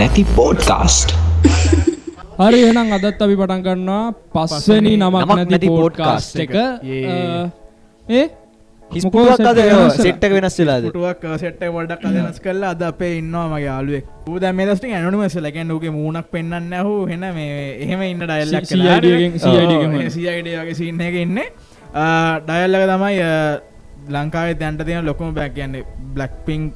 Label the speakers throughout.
Speaker 1: නැති පෝඩ්කාස්ට්
Speaker 2: හරි එනම් අදත් අපි පටන් ගන්නවා පස්වනි නමක් නැති පෝඩ්කාස්ට් එක. ඒ
Speaker 3: හිස්පුුවක් අද සෙට්ටක වෙනස් වෙලාද?
Speaker 4: පුටුවක් සෙට්ට වඩක් අදනස් කල්ල අද අපේ ඉන්නවා මගේ යාලුවෙක් ඌද මේ දස්ට ඇනුමස ලකැන් ූගේ මූුණක් පෙන්න්න හු හෙන මේ එහෙම ඉන්න ඩයිල්ලක්. සියඩගේ සින්න එක ඉන්න. ඩයල්ලක තමයි ලංකාවේ දැන්ට තියෙන ලොකුම බැක් කියන්නේ බ්ලක් පිං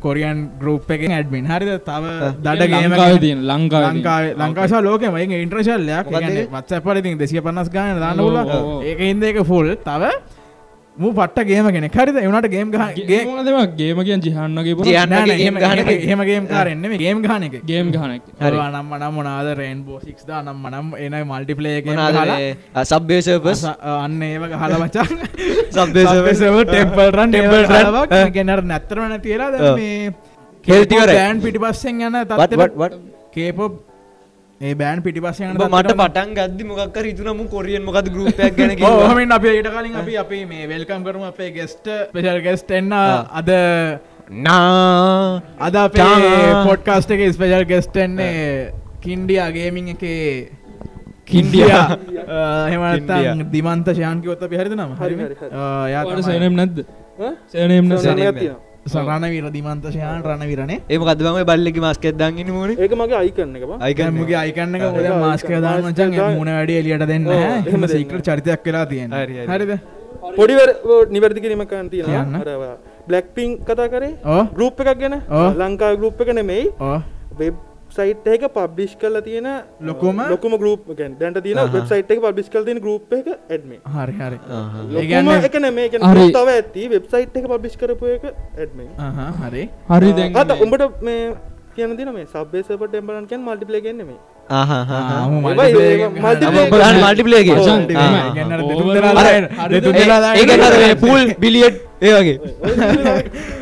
Speaker 4: කොරියන් ගරුප් එක ඇඩමින් හරිද? තව
Speaker 2: ලංකාවේ තියෙන. ලංකාවේ
Speaker 4: ලංකාශා ලෝකම. ඉන්ට්‍රශල්ලයක්
Speaker 3: මොකක්ද?
Speaker 4: වත්ස පලිතින් දෙසිය පන්නස් ගාන දාන්න
Speaker 2: ඕ,
Speaker 4: ල
Speaker 2: ඕ, ඕ.
Speaker 4: ඒක ඉන්ද එක ෆුල් තව මූ පට්ට ගේම කෙනෙ හරිද? එවනට ගේම්
Speaker 2: ගේම
Speaker 3: ගේම් ගහන එක.
Speaker 4: හෙම ගේම් කාරෙන්න්න ගේම් ගාන එක.
Speaker 2: ගේම් ගහනක්
Speaker 3: හරි.
Speaker 4: නම් මනම් මොනාද රේන් බෝසික්ස් දා? නම් මනම් එන මල්ටිපලේ
Speaker 3: සබ්බේසපස්
Speaker 4: අන්න ඒව හල මචන්
Speaker 3: සබ්බේසව
Speaker 4: Temple Run
Speaker 3: Temple Run.
Speaker 4: Temple ගෙනර නැත්තරම නැතිලා
Speaker 3: ඔව්.
Speaker 4: මේ
Speaker 3: හෙල්තිවරයි.
Speaker 4: බෑන් පිටි පස්සෙන් යන කේපොප් ඒ බෑන් පිටි පස්සෙන් යන
Speaker 3: මට පටන් ගද්දි මොකක් හිතුනම කොරියන් මොකද ගරුපයක් ගැන
Speaker 4: හමින් අප ඊට කලින් අපි අපි මේ වෙල්කම් කරම අපේ ගෙස්ට පෙශල් ගෙස්ට එන්න. අද
Speaker 3: නා.
Speaker 4: අද අපේ. පොඩ්කාස්ට එක ස්පෙජල් ගෙස්ටෙන්නේ කින්ඩියා ගේමින් එක කින්ඩියා හෙමතන් දිමන්ත ශාන්කිවොත්ත පිහරිද නම්? හරි.
Speaker 2: සනම් නැද්ද? සනම්
Speaker 4: සරණ විර දිමන්ත ශයාන් රණ විරනේ
Speaker 3: ඒ කදම බල්ලෙකි මස්කෙත් දගන්න මුණ?
Speaker 5: ඒක මගේ අයිකන්න එක බා.
Speaker 4: ඒකමගේ අයිකන්නක ොද මාස්ක දාමචන් මුණ වැඩ එලියට දෙන්න එහම සීකට චරිතයක් වෙලා තියෙන
Speaker 3: හරි, හරි.
Speaker 4: හරිද?
Speaker 5: පොඩිවර නිවැරදි කිරීම කන්තිය
Speaker 4: කියන්න.
Speaker 5: බ්ලක් පිං කතා කරේ? ගරුප් එකක් ගැන. ලංකා ගරුප් එක නෙමෙයි. වෙබ් සයිට් එක පබ්ලිෂ් කල තියෙන
Speaker 4: ලොකුම?
Speaker 5: ලොකුම ගරුප් දැන්ට තියෙන වෙබ් සයිට් එක පබ්ලිෂ් කල තියෙන ගරුප් එක ඇඩ්මේ
Speaker 4: හරි හරි.
Speaker 5: එක නෙමේ. තව ඇති. වෙබ් සයිට් එක පබ්ලිෂ් කරපු එක ඇඩ්මේ
Speaker 4: හරි.
Speaker 2: හරි දැන්
Speaker 5: අත උඹට මේ කියන දින මේ සබ්බේසප ටෙම්බලන් කියන් මල්ටිපලේ ගෙන්නෙමේ
Speaker 3: මල්ටිපලේගේ පූල් බිලියට් ඒ වගේ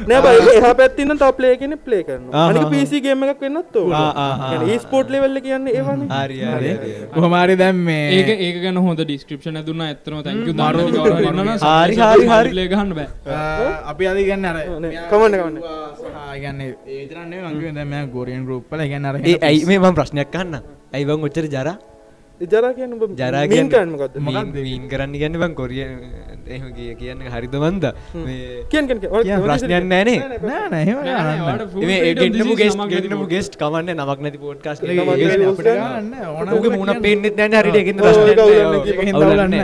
Speaker 5: නෑ බයි එහ පැත්තින්න තා ප්ලේ කරන. අනික පිසි ගේම එකක් වෙන්නත්. ස්පෝට් ලෙවල්ල කියන්න ඒවන
Speaker 3: හරි හරි හරි.
Speaker 4: කොහමාරි දැම් මේ
Speaker 2: ඒක ඒක ගැන හොඳ ඩිස්ක්‍රපෂන දුන්න ඇත්තම තැක
Speaker 4: මරු-
Speaker 3: හරි, හරි, හරි.
Speaker 2: ලේ ගහන්න බෑ
Speaker 4: අපි අද ගන්න අර
Speaker 5: කමන්න කමන්න
Speaker 4: ගන්න ඒතරන්නේ මගේ දැම ගොරියන් ගරුප්පල ගැන්න
Speaker 3: ඇයි මේ මම ප්‍රශ්නයක් කන්න ඇයිවන් ඔච්චර ජර?
Speaker 5: ජරා කියන්න
Speaker 3: ජරා
Speaker 5: මීන්
Speaker 3: කරන්න ගන්න බං කොරිය එහෙම කිය- කියන්න හරිද මන්ද?
Speaker 5: කියන්
Speaker 3: ප්‍රශ්නයන් නෑනේ ගෙස්ට් කවන්න නමක් නැති පෝට්කාස්
Speaker 4: ඕන
Speaker 3: ගේ මුණ පෙන්න්නෙත් නැන හරිට ගෙන්
Speaker 4: ගන්න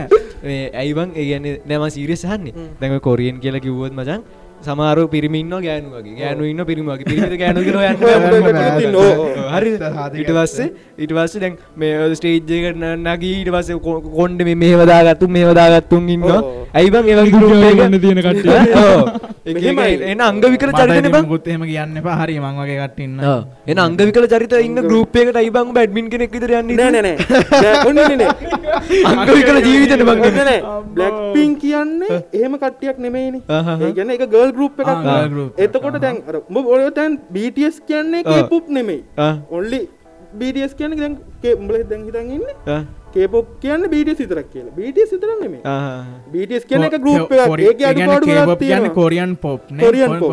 Speaker 3: ඇයිවන් ඒගන්න නෑම සීරියස් හන්නේ දැම කොරියන් කියලා කිව්වොත් මචන් සමාරු පිරිමින්න ගෑනුවගේ ගෑනු ඉන්න පිරිමගේ පිරිි ගෑනු හරි. ඉට පස්සේ? ඉට පස්ස දැන් මේ ස්ටේජ්ජක නගේ ඊට පස්ස කොන්්ඩ මේ මේවදාගත්තු මේවදාගත්තුන් ඉන්න
Speaker 5: ඕ.
Speaker 3: ඇයිබන්
Speaker 2: ගන්න
Speaker 3: ඒ
Speaker 2: තියෙන කට්ටිය.
Speaker 5: මෙහෙමයි.
Speaker 3: එන අංගවිකර චරිතන බං?
Speaker 4: ගුත් එහෙම කියන්න එපා. හරි මං වගේ කට්ටන්න
Speaker 3: එන අංගවිකල චරිත ඉන්න ගරුප්යකට අයිබං බැඩ්මින් කෙනෙක් විතර යන්න
Speaker 5: නෑනෑ
Speaker 3: අංගවිකල ජීවිතන බං
Speaker 5: බ්ලක් පින් කියන්නේ. එහෙම කට්ටියක්. ඒ ගැන එක ගල් ගරුප්
Speaker 4: group.
Speaker 5: එතකොට දැන් අර උඹ ඔය තැන් BTS කියන්නේ
Speaker 3: ආ.
Speaker 5: කේපොප් නෙමෙයි. ඔන්ලි BTS කියන්නේ දැන් උඹල දැන් හිතන් ඉන්නේ කේපොප් කියන්නේ BTS විතරක් කියලා BTS විතරක් නෙමෙයි. BTS කියන එක ගරුප්
Speaker 4: කියන්න
Speaker 5: තියෙනවා.
Speaker 3: Korean pop
Speaker 5: Korean pop.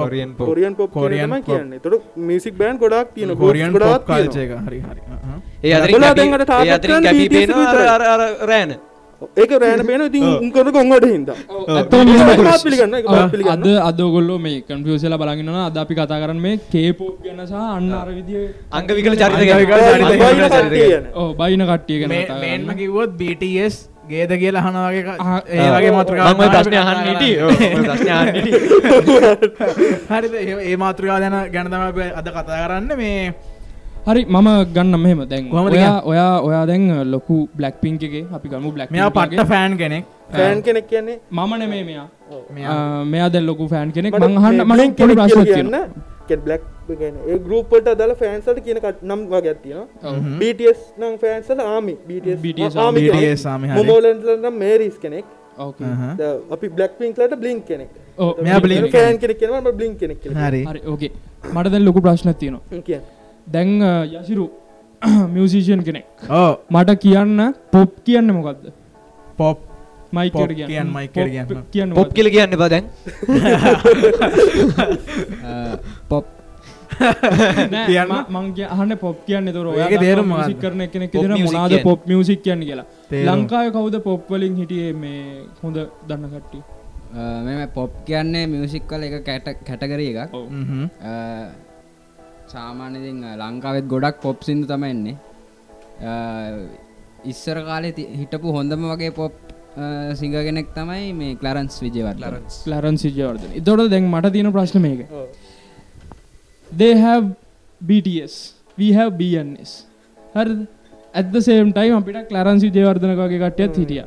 Speaker 4: Korean
Speaker 5: pop
Speaker 4: pop.
Speaker 5: කියන්නේ. එතකොට මියුසික් බෑන්ඩ් ගොඩාක් තියෙනවා.
Speaker 4: කොරියන්
Speaker 5: ගොඩාක්
Speaker 4: පොප් කල්ච
Speaker 5: තියෙනවා.
Speaker 4: එක. හරි හරි.
Speaker 3: ඒ අතරින්
Speaker 5: ඒගොල්ලෝ
Speaker 3: කැපි- කැපි
Speaker 5: ඒක රෑන පේන ඉතින් උන් කරන කොංගොඩ හින්දා.
Speaker 2: ඇත්තම
Speaker 5: ඒක මාත් පිළිගන්න ඒක මාත්
Speaker 2: අද අදගොල්ලෝ මේ කන්ෆියසල බලගන්න අද අපි කතා කරන්න මේ කේපෝප් ගැන සහ අන්න අර විදිිය
Speaker 3: අංගවිකල චරිත
Speaker 5: බයින
Speaker 3: අංගවිකල චරිත
Speaker 5: කට්ටිය
Speaker 3: ගැන.
Speaker 5: යන.
Speaker 2: ඕ බයින කට්ටිය ගැන
Speaker 4: මේ-
Speaker 2: කතා
Speaker 4: මේන්ම. කිව්වොත් BTS ගේද කියලා අහනවගේ
Speaker 2: ආ,
Speaker 4: ඒ වගේ මාතෘකාවක්
Speaker 3: මම ඔය ප්‍රශ්නේ අහන්න හිටියේ. ඔව්, ඔය ප්‍රශ්නේ අහන්න හිටියේ.
Speaker 4: හරිද? ඒ- මාතෘකා දැන ගැන තම අපි අද කතා කරන්න. මේ
Speaker 2: හරි මම ගන්න මෙහෙම. දැන් ඔයා? ඔයා ඔයා දැන් ලොකු බ්ලක් පින්කගේ අපි ගමු බ්ලක්
Speaker 4: මෙයා පට්ට ෆෑන් කෙනෙක්.
Speaker 5: ෆෑන් කෙනෙක් කියන්නේ?
Speaker 2: මම නෙමේ මෙයා.
Speaker 4: මෙයා.
Speaker 2: දැන් ලොකු ෆෑන් කෙනෙක්. මං අහන්න
Speaker 5: මේ blink
Speaker 2: පොඩි ප්‍රශ්නයක් තියෙනවා.
Speaker 5: කියන්න. කියන්නේ බ්ලැක් කියන්නේ. ඒ ගෲප් වලට අදාළ ෆෑන්ස් වලට කියන කට- නම් වගේක් තියෙනවා. BTS නම් ෆෑන්ස් වල army BTS
Speaker 2: BTS army.
Speaker 4: BTS army, හරි.
Speaker 5: මොමෝලන්ඩ් නම් මේරිස් කෙනෙක්. අපි බ්ලැක් පින්ක් ලට බ්ලින්ක් කෙනෙක්.
Speaker 2: ඔව්,
Speaker 4: මෙයා Blink
Speaker 5: ෆෑන් කෙනෙක්. කියනවා මම බ්ලින්ක් කෙනෙක් කියලා
Speaker 4: හරි.
Speaker 2: හරි ඕකේ මට දැන් ලොකු ප්‍රශ්නයක් තියෙනවා.
Speaker 5: කියනවා.
Speaker 2: දැන් යසිරු මියසිෂන් කෙනෙක්. මට කියන්න පොප් කියන්න මොකක්ද
Speaker 4: පොප් Pop කියන්න, එකට කියන්න.
Speaker 3: පොප් කියල කියන්න බදැන්
Speaker 6: පොප්
Speaker 4: කියන්න.
Speaker 2: මං කිය- අහන්න පොප් කියන්න තුර
Speaker 4: ඒකේ තේරුම
Speaker 2: කරන
Speaker 3: Pop
Speaker 2: දෙන
Speaker 3: music
Speaker 2: මොනාද
Speaker 3: කියන්නේ.
Speaker 2: පොප් මියසික් කියන්න කියලා. ලංකාව කවුද පොප්වලින් හිටියේ මේ හොඳ දන්න කට්ටි
Speaker 1: මෙම පොප් කියන්නේ මියසික් කල එක කැට කැටගර එකක් සාමාන්‍යතින් ලංකාවෙත් ගොඩක් පොප් සිින්දු තමයි එන්නේ. ඉස්සර කාලෙ හිටපු හොඳම වගේ පොප් සිංහ කෙනෙක් තමයි මේ කලරන්ස් විජයවර්ල
Speaker 2: ලරන් සිජවර්ධන ඉතොට දැන් මට තියෙන ප්‍රශ්න මේක. they have BTS we have BNS හරි ඇත්ද සේම් ටයිම් අපිට කලරන් සිජයවර්ධන වගේ කට්ටියත් හිටිය.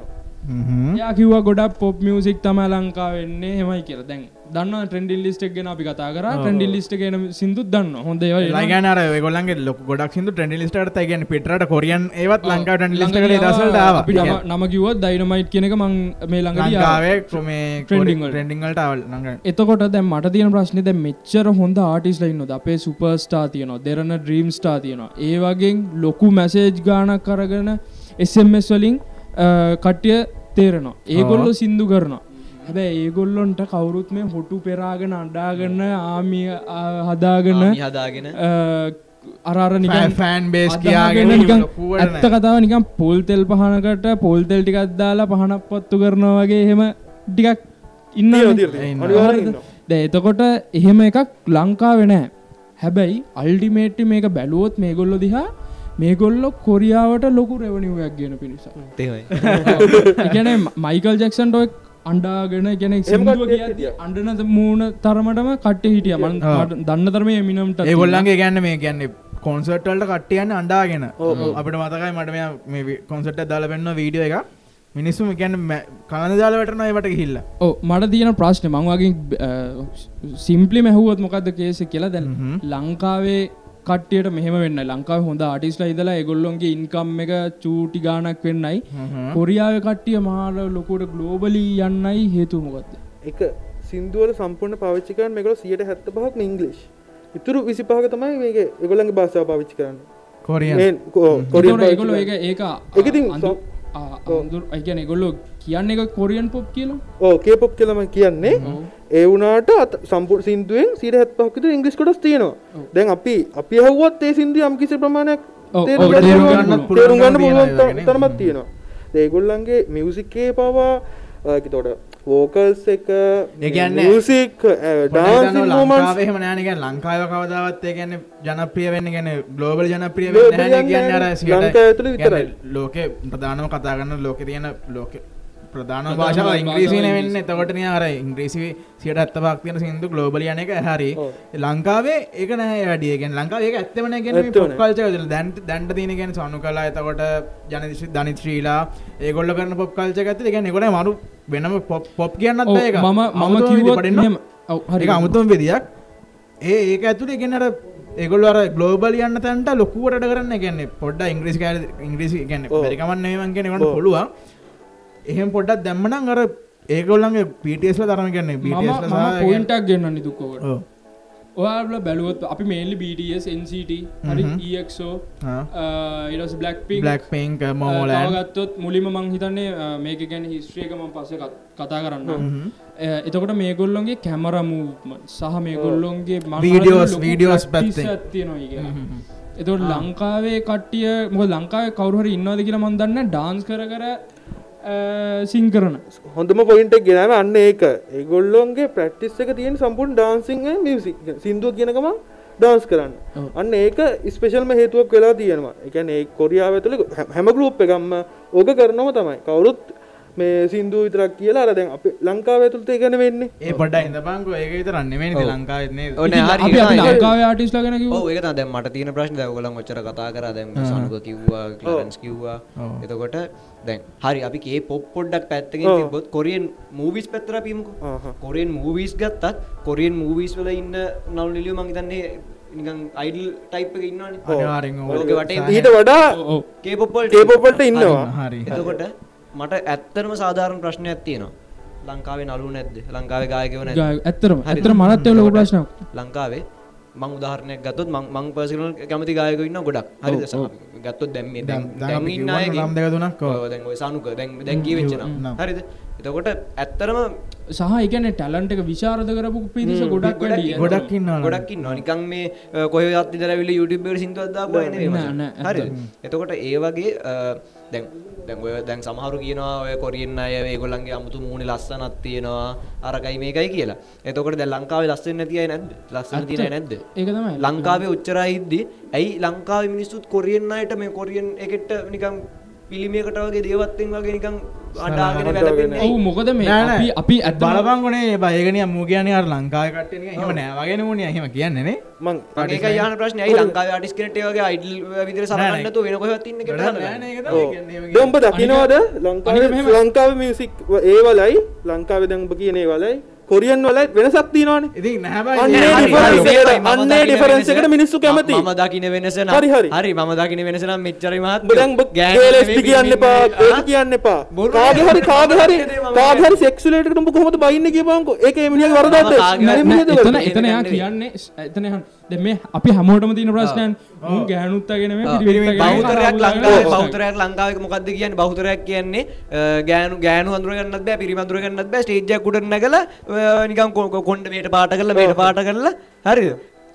Speaker 2: යා කිව්ව ගොඩක් පොප් මියසික් තම ලංකා වෙන්නේ හෙමයි කියලා. දැන් දන්න ට්‍රෙන්ඩිල් ලිස්ටක් ගෙන අපි කතා කර? ට්‍රෙන්ඩිල් ලිස්ට ගෙන සිින්දුත් දන්න හොඳ
Speaker 4: ලගන අර ගොල්ලන්ගේ ලොක ගොඩක් සිදු ට්‍රෙන්ඩි ලිස්ට ගැන පිටට කොරියන් ඒවත් ලංකා ටන් ලිස්ට දසට
Speaker 2: නම කිවත් දයිනමයිට් කියනක මං මේ
Speaker 4: ලංකාවේ මේ
Speaker 2: Trending වල.
Speaker 4: ට්‍රෙන්ඩිංගල්ට අවල්
Speaker 2: එතකොට දැ මට තියන ප්‍රශ්නය දැ මෙච්චර හොඳ ආටිස් ලයින්නොද අපේ සුපර්ස්ටා තියනවා දෙරන ඩ්‍රීම් ස්ටා තියනවා. ඒ වගේ ලොකු මැසේජ් ගානක් කරගෙන එස්MS වලින් කට්ටිය තේරනවා. ඒගොල්ලො සින්දු කරනවා. හැබැ ඒගොල්ලොන්ට කවුරුත් මේ හොටු පෙරාගෙන අඩාගන්න ආමිය හදාගන්න
Speaker 3: ආමි හදාගෙන.
Speaker 2: අරාර නිකන්
Speaker 4: ෆෑන් බේස් කියාගෙන
Speaker 2: නිකන් ඇත්ත කතාව නිකම් පොල් තෙල් පහනකට පොල් තෙල් ටිකක් දාලා පහනක් පත්තු කරනවා වගේ එහෙම ටිකක් ඉන්න ද එතකොට එහෙම එකක් ලංකාවෙ නෑ හැබැයි අල්ඩිමේට්ටි මේක බැලුවොත් මේ ගොල්ලො දිහා මේගොල්ලො කොරියාවට ලොකු රෙවනිුවක් ගෙන පිණිසා.
Speaker 3: තේමයි
Speaker 2: එකන මයිකල් ජෙක්සන්ට ඔය අන්ඩාගෙන ගැන අන්ඩන මූුණ තරමටම කට්ට හිටිය. මන් දන්න තරම මිනම්ට
Speaker 4: ඒ ගොල්ලන්ගේ ගැන්න මේ ගැන්නේ කොන්සර්ටල්ට කට්ටියන්න අන්ඩාගෙන අපිට මතකයි මට මේ කොන්සර්ට දාල පෙන්න්න වීඩියෝ එක මිනිස්සුම ගැන්න කලඳ දාලවටන ඒවට හිල්ල
Speaker 2: ඕ මට තියෙන ප්‍රශ්න. මංවාගේ සිම්පලි මැහුවත් මොකක්ද කේස කියලා දැන්. ලංකාවේ කට්ටියට මෙහම වෙන්න ලංකාව හොඳ ආටිස්ලා ඉදලා එගොල්ලොන්ගේ ඉන්කම් එක චූටි ගානක් වෙන්නයි. කොරියාව කට්ටිය මාර ලොකොට ගලෝබලී යන්නයි හේතුමොකක්ද
Speaker 5: එක සිින්දුවල සම්පූර්ණ පවිච්චිකන් මෙකල සියට හැත්ත පහක් ඉංගලිෂ් ඉතුරු විසි පහක තමයි මේක එගොලන්ගේ භාෂාව පවිච්චි කරන්න.
Speaker 4: කොරියන්
Speaker 2: කොරිය ඒගොල ඒක ඒක
Speaker 5: ඒකඉතින්
Speaker 2: අයිගැන එගොල්ලො කියන්න එක කොරියන් පොප් කියලා?
Speaker 5: ඕ කේපොප් කියලම කියන්නේ. ඒ වුනාට අත සම්පුර් සිින්දුවෙන් සිට හැත් පහක්කත ඉංග්‍රිස් කොටස් තියෙනවා. දැන් අපි අපි හවත් ඒ සිින්දු යම් කිසි ප්‍රමාණයක් තේරුම් ගන්න
Speaker 4: තේරුම්
Speaker 5: පුළුවන්-. තරමත් තියෙනවා. ඒගොල්ලන්ගේ මියසික්කේ පවා තොට වෝකල්ස් එක
Speaker 4: කියන්නේ-
Speaker 5: ඩාන්සින් මෝමන්ස්
Speaker 4: ලංකාවේම නෑනක ලංකාව කවදාවත් ඒ ගැන ජනප්‍රිය වෙන්න ගැන ගලෝබල් ජනප්‍රිය කියන්න.
Speaker 5: ලංකාව ඇතුළේ විතරයි.
Speaker 4: ලෝක ප්‍රධානව කතා ගන්න ලෝක තියෙන ලෝක ප්‍රධාන භාෂාව ඉංග්‍රීසින වෙන්න
Speaker 2: ඉංග්‍රීසි.
Speaker 4: එතකොට නිය අර ඉංග්‍රීසි සියට ඇත්ත පක් තියෙන සිින්දු ගලෝබල යන එක හරි. ලංකාවේ ඒක නෑ වැඩියගෙන් ලංකාව ඒක ඇත්තමන ගැන
Speaker 5: ඇත්තම නෑ.
Speaker 4: පොක්කල්ච දැන්ට දැන්ට තියන ගැන සනු කලා එතකොට ජනදිශි ධනිත් ශ්‍රීලා ඒගොල්ල කරන පොප් කල්ච ඇති ගැන එකොට මරු වෙනම පොප්
Speaker 2: ඔව්,
Speaker 4: ඒක
Speaker 2: මම මම කිව්වොත් මෙහෙම. ඔව්, හරි.
Speaker 4: අමුතුම් විදියක් ඒ ඒක ඇතුළේ ගෙනට ඒගොල්ල අර ගලෝබල් යන්න තැන්ට ලොකුවට කරන්න ගැන්න පොඩ්ඩ ඉංග්‍රිස් ඉංග්‍රිසි ගැන්න ඒවන් කෙනකට
Speaker 5: ඔව්.
Speaker 4: පුළුවන් එහෙම පොඩ්ඩක් දැම්මනං අර ඒගොල්ලන්ගේ පිටස්ල තරම ගන්න
Speaker 2: පොයින්ටක් ගන්න නිදුක්කෝට. ඔයාල බැලුවොත් අපි මේල්ලි BTS NCT හරි
Speaker 4: හ්ම්.
Speaker 2: EXO
Speaker 4: ආ.
Speaker 2: ඉරස් බ්ලක්
Speaker 4: බ්ලක් පින්ක් මෝලෑන්
Speaker 2: ගත්තොත් මුලිම මං හිතන්නේ මේක ගැන හිස්ට්‍රියක මං පස කතා කරන්න එතකොට මේගොල්ලොන්ගේ කැමර මූව්මන් සහ මේගොල්ලොන්ගේ ලොකු practice
Speaker 4: පැත්තෙන්.
Speaker 2: එකක් තියෙනවා කියලා. එතකොට ලංකාවේ කට්ටිය මො ලංකාවේ කවරුහරි ඉන්නවද කියලා මන් දන්න ඩාන්ස් කර කර සිං කරන.
Speaker 5: හොඳම පොයින්ට ගෙනම අන්න ඒක. ඒගොල්ලොන්ගේ ප්‍රක්ටිස් එක තියෙන සම්පුන් ඩාන්සිං මියසික් සිින්දුව කියනකම ඩාන්ස් කරන්න. අන්න ඒක ස්පේෂල්ම හේතුවක් වෙලා තියෙනවා. එකන ඒ කොරියාව තුළ හැම ගලුප් එකම්ම ඕක කරනව තමයි. කවුරුත් මේ සිින්දුව විතරක් කියලා අර දැන් අප ලංකාව ඇතුළත එකන වෙන්නේ.
Speaker 4: ඒ පොඩ ඉඳ පංකු ඒක විතරන්න මේ ලංකාවන්නේ
Speaker 3: ඕන
Speaker 2: ඉතින්
Speaker 3: හරි
Speaker 2: අපි අපි
Speaker 3: ඒක-
Speaker 2: ලංකාවේ ආටිස්ලා ගැන කිව්වොත්
Speaker 3: ඔව් ඒක තමයි. දැන් මට තියෙන ප්‍රශ්නේ. දැන් ඔයගොල්ලන් ඔච්චර කතා කරා. දැන් සනුක කිව්වා ක්ලරන්ස් කිව්වා. එතකොට දැන් හරි අපි කේ පොප් පොඩ්ඩක් පැත්තකින්. තිබ්බොත් කොරියන් මූවිස් පැත්තට අපි යමුකෝ. කොරියන් මූවිස් ගත්තත් කොරියන් මූවිස් වල ඉන්න නළු නිලියෝ මං හිතන්නේ නිකන් අයිඩල් ටයිප් එකේ ඉන්නවනේ.
Speaker 4: අනිවාරෙන්
Speaker 3: ලෝකෙ වටේ
Speaker 5: ඊට වඩා.
Speaker 3: කේ පොප් වලට
Speaker 5: ඉන්නවා.
Speaker 4: හරි.
Speaker 3: එතකොට මට ඇත්තටම සාධාරණ ප්‍රශ්නයක් තියෙනවා ලංකාවේ නළුව නැද්ද ලංකාවේ ගායකයෝ නැද්ද
Speaker 2: ඇත්තරම
Speaker 3: හරිද?
Speaker 2: ඇත්තර මනත් එවල ලොකු ප්‍රශ්නයක්
Speaker 3: ලංකාවේ මං උදාහරණයක් ගත්තොත් මං මං පර්සනල් කැමති ගායකයෝ ඉන්නවා ගොඩක් හරිද. ගත්තොත් දැන් මේ
Speaker 4: දැන්
Speaker 3: දැන් ඉන්න අයගේ
Speaker 4: නම් දෙක තුනක් ඔව්.
Speaker 3: දැන් ඔය සනුක දැන් දැන් කීවෙච්ච
Speaker 4: නම්.
Speaker 3: හරිද එතකොට ඇත්තරම
Speaker 2: සහ එකන ටැලන්ට එක විශාරද කරපු පිරිස ගොඩක්.
Speaker 4: ගොඩක් ඉන්නවා
Speaker 3: ගොඩක් නිකන් මේ කොහ අත්තිදරවිල YouTube සිින්දුවදා
Speaker 2: නෑ, නෑ,
Speaker 3: හරි. එතකොට ඒ වගේ අ, දැන් දැන් ඔය දැන් සමහරු කියනවා ඔය කොරියන් අය ඒගොල්ලන්ගේ අමුතු මූුණ ලස්සනත් තියෙනවා අරකයි මේකයි කියලා. එතකොට දැ ලංකාවේ ලස්සන නැතියි නැද්ද? ලස්සන තියන නැද්ද?
Speaker 2: ඒක තමයි.
Speaker 3: ලංකාවේ උච්චරයිද්දි ඇයි ලංකාව මිනිස්සුත් කොරියන් අයට මේ කොරියන් එකට නිකම් පිළිමියකට වගේ දේවත්තෙන් වගේ නිකං අඩාගෙන වැලපෙන්නේ
Speaker 2: ඔවු මොකද මේ?
Speaker 4: නෑ, නෑ.
Speaker 2: අපි අපි ඇත්
Speaker 4: බලබංගනේ බයගෙන මූ කියන අර ලංකාව කට්ටන හම නෑවගෙන වුණ හම කියන්නේනේ
Speaker 5: මං
Speaker 3: ඒක යන ප්‍රශ්න. යි ලංකාව ටිස් කෙනට වගේ අයිඩල් විදිර සරන්නතු වෙන කොහත්තින්න
Speaker 5: දොම්ප දකිනවාද ලංකාව ලංකාව මියසික් ඒවලයි? ලංකාව දැම්ප කියනේ වලයි කොරියන් වලයි වෙනසක් තිනවාන
Speaker 4: ඉති
Speaker 5: අන්නේ difference එකට- මිනිස්සු කැමති.
Speaker 3: ම දකින වෙනස නම්
Speaker 5: හරි, හරි.
Speaker 3: හරි ම දකින වෙනස නම් මෙච්චරමත්
Speaker 5: බදන් ගේලස්ටි කියන්න එපා ඒක කියන්න එපා. කාගේ හරි කාගේ හරි කාගේ හරි සෙක්සුලේට් එකට උඹ කොහොමද බයින්නේ කියපන්කෝ ඒක ඒ මිනිහගේ වරදක්ද
Speaker 2: එතන? එතන එයා කියන්නේ එතන දැන් මේ අපි හැමෝටම තියෙන ප්‍රශ්නයන්. ගෑනුත්තගෙන
Speaker 3: බෞතරයක් ලංකාවේ බෞතරයක් ලංකාවක මොකක්ද කියන්නේ? බෞතරයක් කියන්නේ ගෑනු ගෑනු අඳුරගන්නත් බෑ පිරිමි අඳුරගන්නත් බෑ ස්ටේජ් එකක් උඩ නැගලා කො- කොණ්ඩ මේට පාට කරලා මේට පාට කරලා හරිද?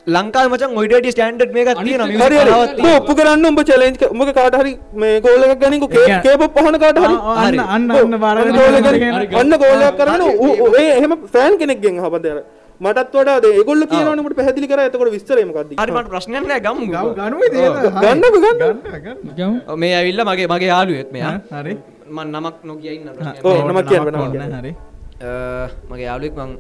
Speaker 3: ලංකාවේ මචං ඔයිට වැඩි ස්ටෑන්ඩඩ් මේකක් තියෙනවා. music
Speaker 5: හරි හරි.
Speaker 3: කලාවක්
Speaker 5: උඹ
Speaker 3: තියෙනවා.
Speaker 5: ඔප්පු කරන්න උඹ චැලෙන්ජ් උඹ කාට හරි මේ ගෝල් එකක් ගනින්කෝ කේපොප් අහන කාට හරි.
Speaker 4: අන්න අන්න අන්න බාර
Speaker 5: අන්න ගෝල් එකක් අන්න ගෝල් එකක් කරගෙන ඌ- ඌ- ඒ එහෙම ෆෑන් කෙනෙක්ගෙන් අර මටත් වඩා ඒගොල්ලෝ කියනවනේ උඹට පැහැදිලි කරා. එතකොට විස්තරේ මොකක්ද
Speaker 3: හරි මට ප්‍රශ්නයක් නෑ. ගමු.
Speaker 5: ගන්න.
Speaker 2: ගමු.
Speaker 3: ඔව්, මේ ඇවිල්ලා මගේ මගේ යාළුවෙක් මෙයා.
Speaker 4: හරි.
Speaker 3: මම නමක් නොකිය ඉන්න ප්‍රශ්නයක්.
Speaker 5: ඔව්,
Speaker 3: නෑ.
Speaker 5: නමක් කියන්න.
Speaker 4: හරි.
Speaker 3: අ, මගේ යාළුවෙක් මං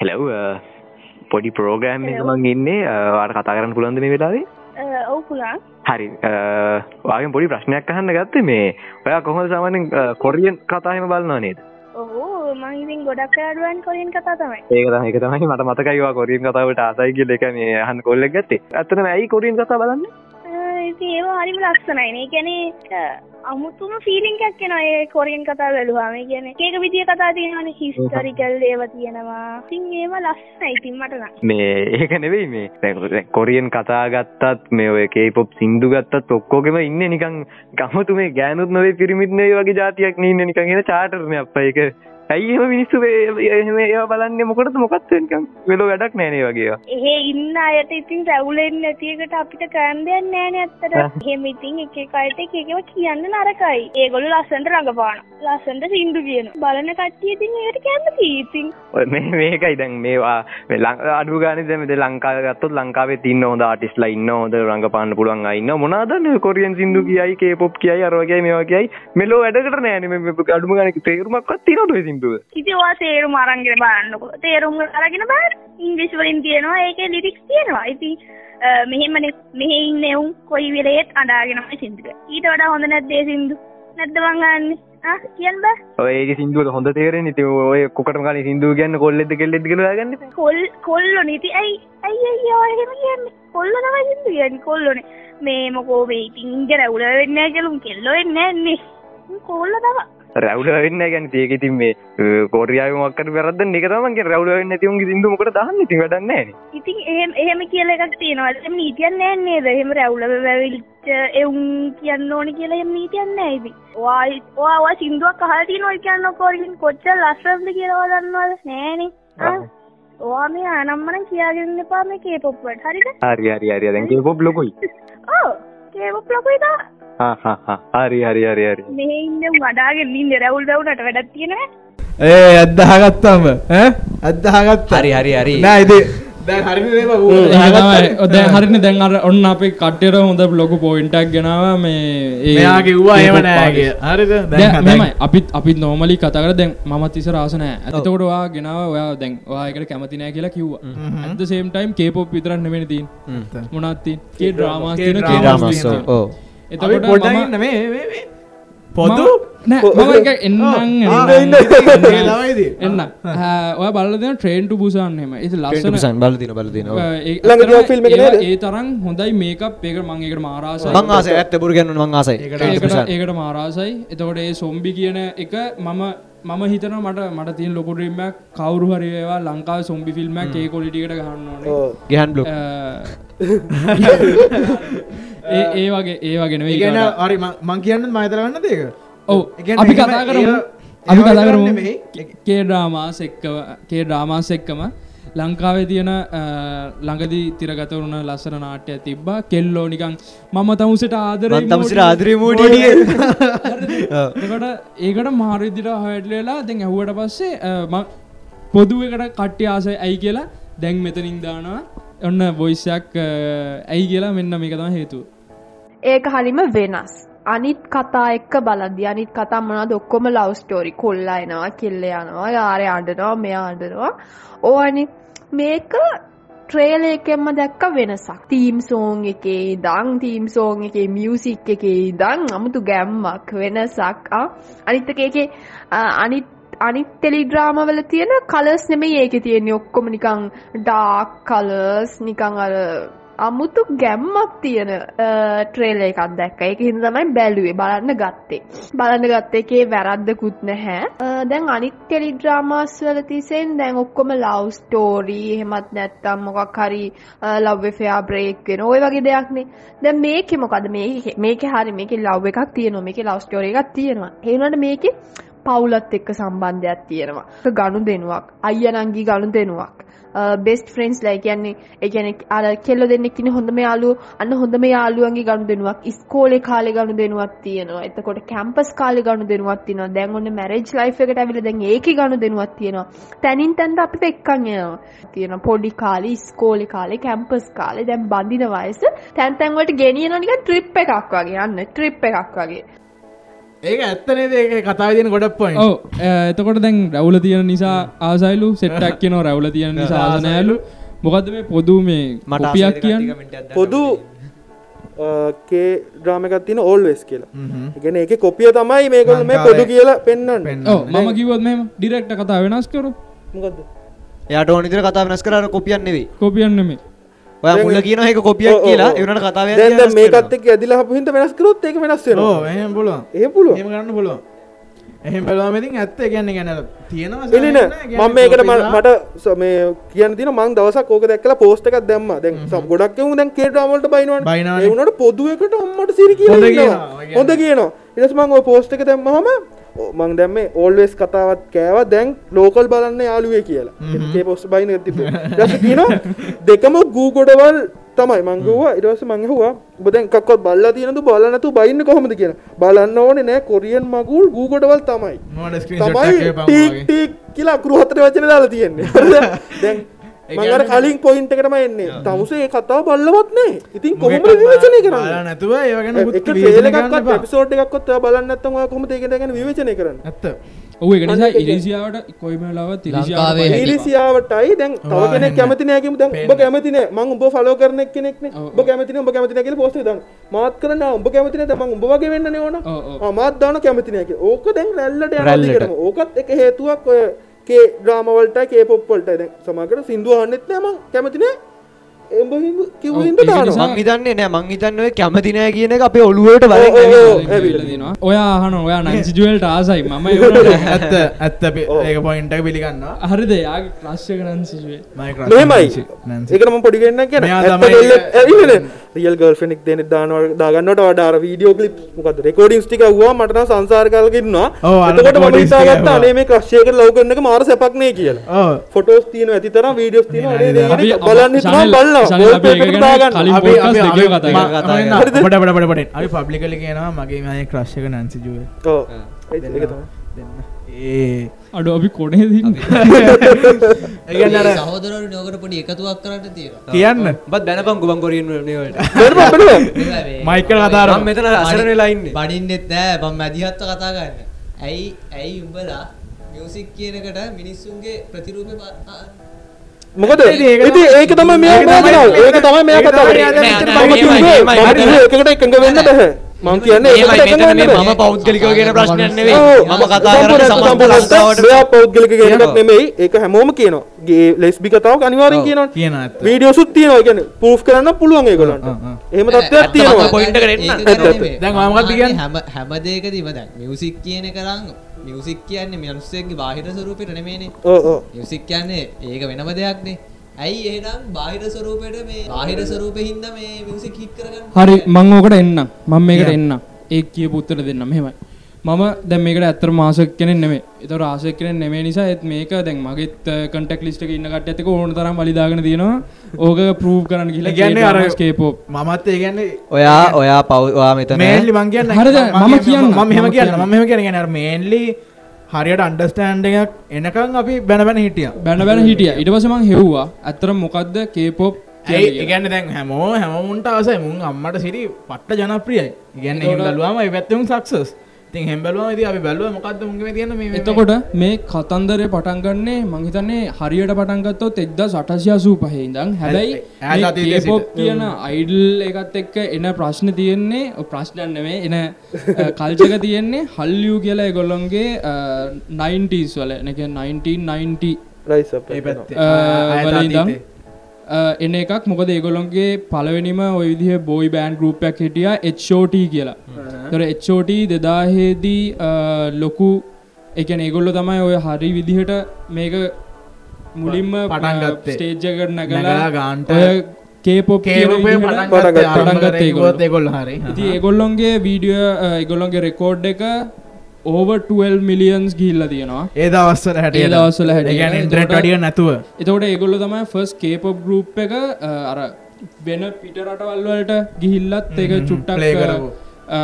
Speaker 6: හෙලව් පොඩි පෝගෑම් එක මං ඉන්නේ. වාට කතා කරන්න පුළන්ද මේ වෙලාවේ?
Speaker 7: ඔව් පුළන්
Speaker 6: හරි. වාගෙන් පොඩි ප්‍රශ්නයක් අහන්න ගත්ත මේ ඔයා කොහොම සාමානෙන් කොරියන් කතාහෙම බලන්නවා නේද?
Speaker 7: ඔහු මංඉතින් ගොඩක් අඩුවන් කොලින් කතා තමයි.
Speaker 6: ඒක තමයි ඒක තමයි මට මතකයිවා කොරියන් කතාවට ආසයි කියල එක මේ අහන් කොල්ලෙක් ගත්තේ. ඇත්තන ඇයි කොරියන් කතා බලන්න?
Speaker 7: ඉති ඒවා හරිම ලක්ෂණයිනේ ගැන අමුතුම ෆිලිං එකක්ෙන ඒ කොරියන් කතා බැලුවාම. කියන ඒක විදිිය කතා තියෙනවන හිස්ටරිකල් ඒව තියෙනවා. තින් ඒම ලස්සන ඉතින් මටන
Speaker 6: මේ ඒක නෙවෙයි මේ. දැන් කොරියන් කතා ගත්තත් මේ ඔය කේපොප් සින්දු ගත්තත් ඔක්කෝගෙම ඉන්න නිකං ගමතු මේ ගෑනුත් නොවේ පිරිමිත්නේ වගේ ජාතියක් නන්න නිකං එන චාටරන අප එක ඇයි එම මිනිස්සු එහෙම ඒවා බලන්න? මොකටද මොකක්ද නිකං වෙලෝ වැඩක් නෑනේ වගේ
Speaker 7: එහෙ ඉන්න අයට ඉතින් රැවුලෙන් නැතිකට අපිට කෑන්දයන් නෑන ඇත්තට හෙම. ඉතින් එක කයට එකව කියන්න නරකයි. ඒගොලු ලස්සන්ට රඟපාන ලස්සන්ට සිින්දු කියන බලන කට්ටිය ඉතින් ඒට කැම ඉතින්.
Speaker 6: ඔය මේ මේකයි දැන් මේවා මේ ලං- අඩු ගානේ දැන් මේ ලංකාවේ ගත්තොත් ලංකාවේ තින්න හොඳ ආටිස්ලා ඉන්න හොඳ රංගපාන්න පුළුවන් අය ඉන්න. මොනවාද කොරියන් සින්දු කියයි කේපොප් කියයි අර වගේ මේවා කියයි. මෙලෝ වැඩකට නෑනේ මේ අඩුම ගානේ තේරුමක්වත් තියනවද ඔය සින්දුව
Speaker 7: ඉතිවා තේරුම් අරන්ගෙන බලන්නකො. තේරුම් අරගෙන බාර. ඉංග්‍රිස් වලින් තියෙනවා ඒක ලිරික්ස් තියෙනවා. ඉති මෙහෙමන මෙහෙ ඉන්න එවුන් කොයි වෙලේත් අඩාගෙනම සිින්දුක ඊට වඩා හොඳ නැද්දේ සිින්දු? නැද්දවංගන්න කියන් බ.
Speaker 6: ඔය ඒක සින්දුව හොඳ තේරෙන්නේ ඉතින් ඔය කොකටම ගානේ සින්දුව කියන්නේ කොල්ලෙක්ද කෙල්ලෙක්ද කියලා හොයාගන්න
Speaker 7: කොල් කොල්ලො නිති ඇයි ඇයි අයියාහෙම කියන්න? කොල්ල නම සිින්දු කියන්න කොල්ලොන. මේ මොකෝ වේටිං ඉංග රැවුල වෙන්න කෙලුම් කෙල්ලො එන්න එන්නේ කොල්ල තම
Speaker 6: රැවුල වෙන්න ගැන ඒක ඉතින් මේ කොරියාව මක්කට වැරද්ද එක තමන්ගේ රැවුල වෙන්න නැති උන්ගේ සින්දු මොකට දාන්න ඉතින් වැඩක් නැහැ
Speaker 7: ඉතින් එහෙම එහෙම කියල එකක් තියෙනවා. එම නීතියන් නෑන්නේ එහෙම රැවුල වැවිල්ච එවුන් කියන්න ඕනි කියලා එම නීතියන්න ඇයිති වායි වා සිින්දුවක් කහති නොයි කියන්න කොරකින් කොච්ච ලස්ස්‍රද කියලවා දන්නවද? නෑනේ ඕවා මේ අනම්මන කියාගන්න එපා මේ කේපොප්වට හරිද?
Speaker 6: හරි හරි හරි. දැන් කේපොප් ලොකුයි.
Speaker 7: ඕ කේපොප්
Speaker 6: හා හා හරි හරි හරි හරි.
Speaker 7: මේ ඉන්න වඩාගෙන ඉන්න රැවුල් දවුනට වැඩත් තියෙනවා
Speaker 4: ඒ අදදාගත්තම අදදාගත්
Speaker 3: හරි හරි හරි.
Speaker 4: නෑ ඉති දැන් හරි
Speaker 2: ඒක තමයි. ඔය දැන් හරිනේ. දැන් අර ඔන්න අපේ කට්ටියට හොඳ ලොකු පොයින්ටක් ගෙනාවා. මේ
Speaker 4: මෙයා කිව්වා
Speaker 2: K-pop
Speaker 4: නෑ
Speaker 2: artist.
Speaker 4: කිය හරිද?
Speaker 2: දැන් මෙමයි අපිත් අපිත් නෝමලි කතා කර. දැන් මමත් ඉස්සර ආස නෑ. එතකොට ඔයා ගෙනාව. ඔයා දැන් ඔයා එකට කැමති නෑ කියලා කිව්වා. at the same time K-pop විතරක් නෙමෙයි තියෙන්නේ. මොනවද තියෙන්නේ? K dramas තියෙන K
Speaker 4: K-dramas
Speaker 2: dramas
Speaker 4: තියෙනවා.
Speaker 2: තියෙනවා.
Speaker 4: අපි
Speaker 2: එතකොට
Speaker 4: පොඩ්ඩක්
Speaker 2: මම
Speaker 4: ඉන්න මේ මේ මේ. පොදු?
Speaker 2: නෑ මම එක එන්නම්
Speaker 4: ආ,
Speaker 2: එන්නම්,
Speaker 4: ඉන්න, ඉන්න,
Speaker 2: එන්නම්.
Speaker 4: ළමයිදී.
Speaker 2: එන්න ඔය බලල දෙන ට්‍රේන් ටු බුසන් එහෙම. ඉතින් ලස්සන
Speaker 3: බල දින බල දින
Speaker 2: ඒ- තරම් හොඳයි මේකප් ඒක මං ඒකට මාරාසයි
Speaker 3: මං ආස ඇත්ත පුර ගන්න මං ආසයි.
Speaker 2: ඒකට මාරාසයි එතකොට ඒ සොම්බි කියන එක මම මම හිතන මට මට තියන් ලොකුටීමක් කවරු හරිවා ලංකාව සොම්බි ෆිල්ම් ඒ කොලිටිකට ගහන්න ඕනේ.
Speaker 5: ඕ.
Speaker 3: ගහන් බ්ලොක්
Speaker 2: ඒ ඒ වගේ ඒ වගෙන
Speaker 4: ඒගැන අරි මං කියන්න මයිතරගන්න දේක
Speaker 2: ඔව. අපි කතා කරමු.
Speaker 4: ඒ-
Speaker 2: අපි කතා කරමු.
Speaker 4: නෙමෙයි.
Speaker 2: කේ ඩ්‍රාමාස් එක්කව කේ ඩ්‍රාමාස් එක්කම ලංකාවේ තියෙන අ, ළඟදී තිරගත වරුණ ලස්සන නාට්‍ය තිබ්බා. කෙල්ලෝ නිකං මම තමුසට ආදර
Speaker 3: තමසිට ආදරී මූඩිය
Speaker 2: එකට ඒකට මාරිදිට හටලලා දැන් ඇහුවට පස්සේ අ, ම- පොදු එකට කට්ටි ආසය ඇයි කියලා දැන් මෙතනින් දානවා. ඔන්න බොයිසයක් ඇයි කියලා මෙන්න මේක තම හේතු
Speaker 8: ඒක හරිම වෙනස්. අනිත් කතා එක්ක බලද්දි අනිත් කතා මොනවද? ඔක්කොම ලව් ස්ටෝරි කොල්ලා එනවා කෙල්ල යනවා යාරේ අඬනවා මෙයා අඬනවා. ඕවනි මේක ට්‍රේල එකෙන්ම දැක්ක වෙනසක්. තීම් සෝන් එකේ ඉදං තීම් සෝන් එකේ මියසික් එකේ ඉදං අමුතු ගැම්මක් වෙනසක්. ආ. අනිත් එක ඒකේ ආ, අනිත් අනිත් ටෙලිඩ්‍රාමවල තියෙන කලර්ස් නෙමෙයි ඒකේ තියෙන්නේ. ඔක්කොම නිකන් ඩාර්ක් කලර්ස් නිකන් අර අමුතු ගැම්මක් තියෙන ට්‍රේල එකක් දැක්ක. ඒක හින්දා තමයි බැලුවේ බලන්න ගත්තේ. බලන්න ගත්තේ එකේ වැරද්දකුත් නැහැ. අ, දැන් අනිත් ටෙලිඩ්‍රාමාස් වල තිසෙන් දැන් ඔක්කොම ලව් ස්ටෝරි එහෙමත් නැත්නම් මොකක් හරි ලව් එෆෙයා බ්‍රේක් වෙන ওই වගේ දෙයක්නේ දැන් මේකේ මොකද මේකේ මේකේ හරි මේකේ ලව් එකක් තියෙනවා. මේකේ ලව් ස්ටෝරි එකක් තියෙනවා. ඒ වුණාට මේකේ පවුලත් එක්ක සම්බන්ධයක් තියෙනවා. ගනුදෙනුවක් අයියා නංගි ගනුදෙනුවක් බෙස්ට් ෆ්‍රෙන්ඩ්ස් ලා කියන්නේ ඒ කියන්නේ අර කෙල්ල දෙන්නෙක් ඉන්නේ හොඳම යාළුවෝ අන්න හොඳම යාළුවන්ගේ ගනුදෙනුවක් ඉස්කෝලේ කාලේ ගනුදෙනුවක් තියෙනවා. එතකොට කැම්පස් කාලේ ගනුදෙනුවක් තියෙනවා. දැන් ඔන්න මැරේජ් ලයිෆ් එකට ඇවිල්ලා දැන් ඒකේ ගනුදෙනුවක් තියෙනවා. තනින් තනට අපිට එක්කන් යනවා. තියෙනවා පොඩි කාලේ ඉස්කෝලේ කාලේ කැම්පස් කාලේ. දැන් බඳින වයස තැන් තැන් වලට ගෙනියනවා නිකන් ට්‍රිප් එකක් වගේ. යන්න ට්‍රිප් එකක් වගේ.
Speaker 4: ඒක ඇත්තනේ ඒ කතාව තියෙන ගොඩක්
Speaker 2: ඔව. එතකොට දැන් රැවුල තියෙන නිසා ආසයිලු සෙට්ටක් කියනවා රැවුල තියෙන නිසා ආසනෑලු මොකද මේ පොදු මේ
Speaker 3: මට
Speaker 2: කොපියක් කියන්න?
Speaker 5: පොදු කේ ඩ්‍රාමකත් තින ඕල්වෙස් කියලා. ගෙන එක කොපිය තමයි මේකොල් මේ පොදු කියලා පෙන්න්න
Speaker 2: මම කිව්වොත් මෙහෙම ඩිරෙක්ට් කතා වෙනස් කරු.
Speaker 5: මොකද
Speaker 3: යාට ඕනිතර කතා වෙනස් කරන්න කොපියන් නෙවෙයි.
Speaker 2: කොපියන් නෙමේ
Speaker 3: ඔය මුල කියන එක කොපියක් කියලා. ඒවනට කතාව
Speaker 5: දැන් මේකත් එක් ඇදිලා හිට වෙනස් කරොත් එක වෙනස්
Speaker 4: එහෙම පුළුවන්.
Speaker 5: ඒ
Speaker 4: එහෙම කරන්න පුළුවන්. එහෙම බලවාමතින් ඇත්ත ගැන්න ගැන තියෙනවා
Speaker 5: එලින මම මේකට මට ස- මේ කියන්න තින මං දවසක් ඕක දැක්කලා පෝස්ට එකක් දැම්ම. දැන් සම් ගොඩක් එමු දැන් කේටමලට බයිනවන්.
Speaker 4: බයිනවනේ.
Speaker 5: ඒවුණට පොදුවකට අම්මට සිරි
Speaker 4: හොඳ කියනවා,
Speaker 5: හොඳ කියනවා. ඉරස් මං පෝස්ට එක දැම්මහම මං දැම්මේ ඕල්වෙස් කතාවත් කෑව දැන් ලෝකල් බලන්න යාළුවේ කියලා. ඒ පොස්ට බයින ස කියන දෙකම ගූගොඩවල් තමයි මංගවා ඉරස මංහවා බදැන් කක්වත් බල්ල තියනතු බලනතු බයින්න කොහොමද කියන බලන්න ඕනේ නෑ කොරියන් මගුල් ගූගොඩවල් තමයි. තමයි ටීක් කියලා අකුරු හතර වචන දාලා තියෙන්නේ. දැන් මඟර කලින් පොයින්ට එකටම එන්නේ. තමුසේ කතාව බල්ලවත් නෑ. ඉතින් කොහොම විවචනය කරන්න?
Speaker 4: නැතුව
Speaker 5: ටේලකත් පිසෝට් එකක්කොත් බලන්න ඇත්තම කොම ඒක ගැන විවචනය කරන්න?
Speaker 4: ඇත්ත.
Speaker 2: නිසා ඉරිසියාවට කොයිමලාවත්
Speaker 9: ලංකාවේ
Speaker 2: ඉරිසියාව
Speaker 5: ඉරිසියාවටයි දැන් තව කෙනෙක් කැමති නෑ කිව්ව දැන් ඔබ කැමති නෑ. මං උඹ ෆලෝ කරන කෙනෙක්නේ ඔබ කැමති නෑ ඔබ කැමති නෑ කියලා එක දාන්න. මාත් කරන්න උඹ කැමති නෑ දැන් මං උඹ වගේ වෙන්නනේ ඕන. මාත් දාන කැමති නෑ කියලා. ඕක දැන් රැල්ලට යනවා
Speaker 3: රැල්ලට.
Speaker 5: ඕකත් එක හේතුවක් ඔය කේ ඩ්‍රාමා වලට කේ පොප් වලට දැන් සමහරකට සින්දු අහන්නෙත් නෑ මං. කැමති නෑ.
Speaker 3: හිතන්නේ නෑ මං හිතන්නේ ඔය කැමති නෑ කියන එක අපේ ඔළුවට. ඇවිල්ලා
Speaker 2: ඔයා අහන ඔයා නංසිජුවල්ට ආසයි මම
Speaker 4: ඇත්ත ඇත්ත. ඒක පොයින්ටක් පිළිගන්නවා.
Speaker 2: හරිද යාගේ ක්‍රශ්යක නන්සිජුවේ
Speaker 5: මෙහෙමයි. ඒකට මම පොඩි කෙනෙක් කියන
Speaker 4: මෙයා
Speaker 5: ඇත්ත
Speaker 4: තමයි-
Speaker 5: දෙල්ල ඇවිල්ලා රියල් ගර්ල්ෆ්‍රෙන්ඩ් එක දෙන්න දානවා දාගන්නවට වඩා අර වීඩියෝ ක්ලිප් මොකද්ද? රෙකෝඩින්ග්ස් ටික අහුවා මට නම් සංසාර කාලෙක ඉන්නවා
Speaker 4: ඔව්, අර
Speaker 5: එතකොට මම
Speaker 4: recordings ටික
Speaker 5: හිතාගත්තා. අනේ මේ ක්‍රෂ් එකකට ලව් කරන එක මාර සැපක් නේ කියලා. ෆොටෝස් තියෙනවා ඇති තරම් වීඩියෝස්
Speaker 2: අපි-
Speaker 5: බලන්න හිතනවා
Speaker 4: පොඩ අපි පබ්ලිකලි කියනවා මගේ මගේ ක්‍රශ් එක නැන්සි ජුව
Speaker 5: ඔව්. ඒක තමයි.
Speaker 4: ඒ.
Speaker 2: අඩු අපි
Speaker 4: අර
Speaker 9: සහෝදරවරු නෝකට පොඩි එකතුවක් කරන්න තියෙනවා.
Speaker 4: කියන්න.
Speaker 3: බත් බැනපන් ගුවන්
Speaker 5: බලපන්
Speaker 4: මයිකල් කතාර
Speaker 3: මම මෙතන අසරණ වෙලා ඉන්නේ.
Speaker 9: බඩින්නෙත් නෑ. මම මැදිහත්ව කතා ගන්න ඇයි ඇයි උඹලා මියසික් කියනකට මිනිස්සුන්ගේ ප්‍රතිරූප
Speaker 5: මොකද? ඉතින් ඒක තමයි මෙයා
Speaker 4: ඒක තමයි-
Speaker 5: මේකනවා ඒක තමයි මෙයා
Speaker 4: ඒක
Speaker 5: කතා
Speaker 4: තමයි
Speaker 5: කරන්නේ.
Speaker 4: මෙයා දැන්
Speaker 3: මෙතන
Speaker 5: මම
Speaker 3: එහෙමයි,
Speaker 5: කිව්වේ
Speaker 3: එහෙමයි,
Speaker 5: මම
Speaker 3: එහෙමයි.
Speaker 5: කිව්වේ එකකට එකඟ වෙන්න බෑ මං කියන්නේ ඒකට
Speaker 3: මෙතන මේ මම. පෞද්ගලිකව කියන ප්‍රශ්නයක් නෙවෙයි මම කතා කරන්නේ ලංකාවට
Speaker 5: මෙයා පෞද්ගලික කියන එකක්. නෙමෙයි ඒක හැමෝම කියනවා ගේ ලෙස්බි කතාවක් අනිවාර්යෙන්. කියනවා
Speaker 4: කියනවා ඇත්ත.
Speaker 5: වීඩියෝසුත් තියෙනවා ඒ කියන්නේ ප්‍රූෆ් කරන්න පුළුවන් ඒගොල්ලන්ට එහෙම තත්ත්වයක් තියෙනවා
Speaker 3: මම point එකට එන්න.
Speaker 4: දැන් ඔයා මොකක්ද කියන්නේ?
Speaker 9: හැම හැම දෙයකදීම දැන් මියුසික් කියන එක නම් මියුසික් කියන්නේ මිනිස්සුන්ගේ බාහිර ස්වරූපෙට නෙමෙයිනේ.
Speaker 5: ඔව් ඔව්
Speaker 9: මියුසික් කියන්නේ ඒක වෙනම දෙයක්නේ. ඇයි එහෙනම් බාහිර ස්වරූපෙට මේ බාහිර ස්වරූපෙ හින්දා මේ මියුසික් හිට් කරගන්න
Speaker 2: හරි මං ඕකට එන්න මම මේකට
Speaker 4: Yeah.
Speaker 2: එන්න ඒ කිය පුත්තර දෙන්න මෙහෙමයි මම දැන් මේකට ඇත්තර මාසක් කෙනෙක් නෙමෙයි ඒතර ආසයක් කෙනෙක් නෙමෙයි නිසා ඒත් මේක දැන් මගෙත් කන්ටැක්ට් ලිස්ට් එකේ ඉන්න කට්ටියත් එක්ක ඕන තරම් වලිදාගෙන තියෙනවා ඕක ප්‍රූව් කරන්න ගිහලා
Speaker 4: ඒ කියන්නේ අර
Speaker 2: K-pop
Speaker 4: මමත් ඒ කියන්නේ
Speaker 3: ඔයා ඔයා ඔයා මෙතන
Speaker 4: මේන්ලි මං කියන්න
Speaker 2: හරිද? මම කියන්න.
Speaker 4: මම මෙහෙම
Speaker 2: මම
Speaker 4: කියන්න. මම මෙහෙම කියන කියන්නේ අර මේන්ලි හරියට අන්ඩර්ස්ටෑන්ඩ් එකක් එනකන් අපි බැන බැන හිටියා.
Speaker 2: බැන බැන හිටිය. ඉට පස මං හෙව්වා ඇත්තර මොකක්ද කේපොප්
Speaker 4: ඇයි? ඉගන්න දැන් හැමෝ හැමමුන්ට ආසයි. මුන් අම්මට සිරි පට්ට ජනප්‍රියයි. ඉගන්න බැලුවම පැත්තුම් සක්සස් තින් හෙම් බැලුවම ති අපි බැලුව මොකක්ද මුගේ තියන මේ
Speaker 2: එතකොට මේ කතන්දරය පටන්ගන්නේ මංහිතන්නේ හරියට පටන්ගත්තොත් එක්ද සටසියාසූ පහහිදම් හැබැයි
Speaker 4: ඈත අතීතයේ සිට.
Speaker 2: පොප් කියන අයිඩල් එකත් එක්ක එන ප්‍රශ්න තියෙන්නේ ඔ ප්‍රශ්නන්නවේ එන කල්චක තියෙන්නේ හල්ලියූ කියලා එගොල්ලොන්ගේ 90ස් වල එක 1990
Speaker 5: රයිස් අප්
Speaker 4: ඒ පැත්තේ
Speaker 2: එන එකක්. මොකද ඒගොලොන්ගේ පලවෙනිම ඔය විදිහ බෝයි බෑන් ගරුපයක් හිටිය HOT කියලා. තොර HOT දෙදාහේදී ලොකු එකන ඒගොල්ලො තමයි ඔය හරි විදිහට මේක මුලින්ම
Speaker 4: පටන් ගත්තේ.
Speaker 2: ස්ටේජ්ජකට
Speaker 4: නැගලා ගාන්ට
Speaker 2: ඒගොල්ලොන්ගේ වීඩියෝ ඒගොල්ලොන්ගේ රෙකෝඩ් එක ඕව 12 මිලියන්ස් ගිල්ල තියෙනවා.
Speaker 4: ඒ දවස්සල හැට ඉන්ට්‍රට
Speaker 2: එතකොට-
Speaker 4: අඩිය නැතුව.
Speaker 2: එතකොට ඒගොල්ලො තමයි ෆස් කේපොප් ගරුප් එක අර වෙන පිට රටවල්වලට ගිහිල්ලත් ඒක චුට්ටක්
Speaker 4: play
Speaker 2: අ,
Speaker 4: කරපු.
Speaker 2: අ,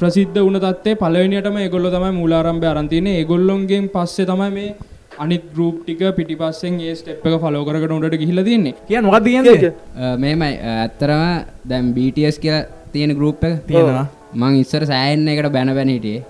Speaker 2: ප්‍රසිද්ධ වුණ තත්තේ පලවෙනියටම ඒගොල්ලො තමයි මූලාරම්භය අරන්තියන ඒගොල්ලොන්ගෙන් පස්සේ තමයි මේ අනිත් ගරුප් ටික පිටි පස්සෙන් ඒ ස්ටප් එක ෆලෝ කරකට උඩට ගිහිල තින්නේ.
Speaker 5: කිය, කිය.
Speaker 1: මේමයි. ඇත්තරම දැම් BTS කියලා තියෙන ගරුප් එක
Speaker 4: තියෙනවා
Speaker 1: මං ඉස්සර සෑන්න එකට බැන බැන හිටියේ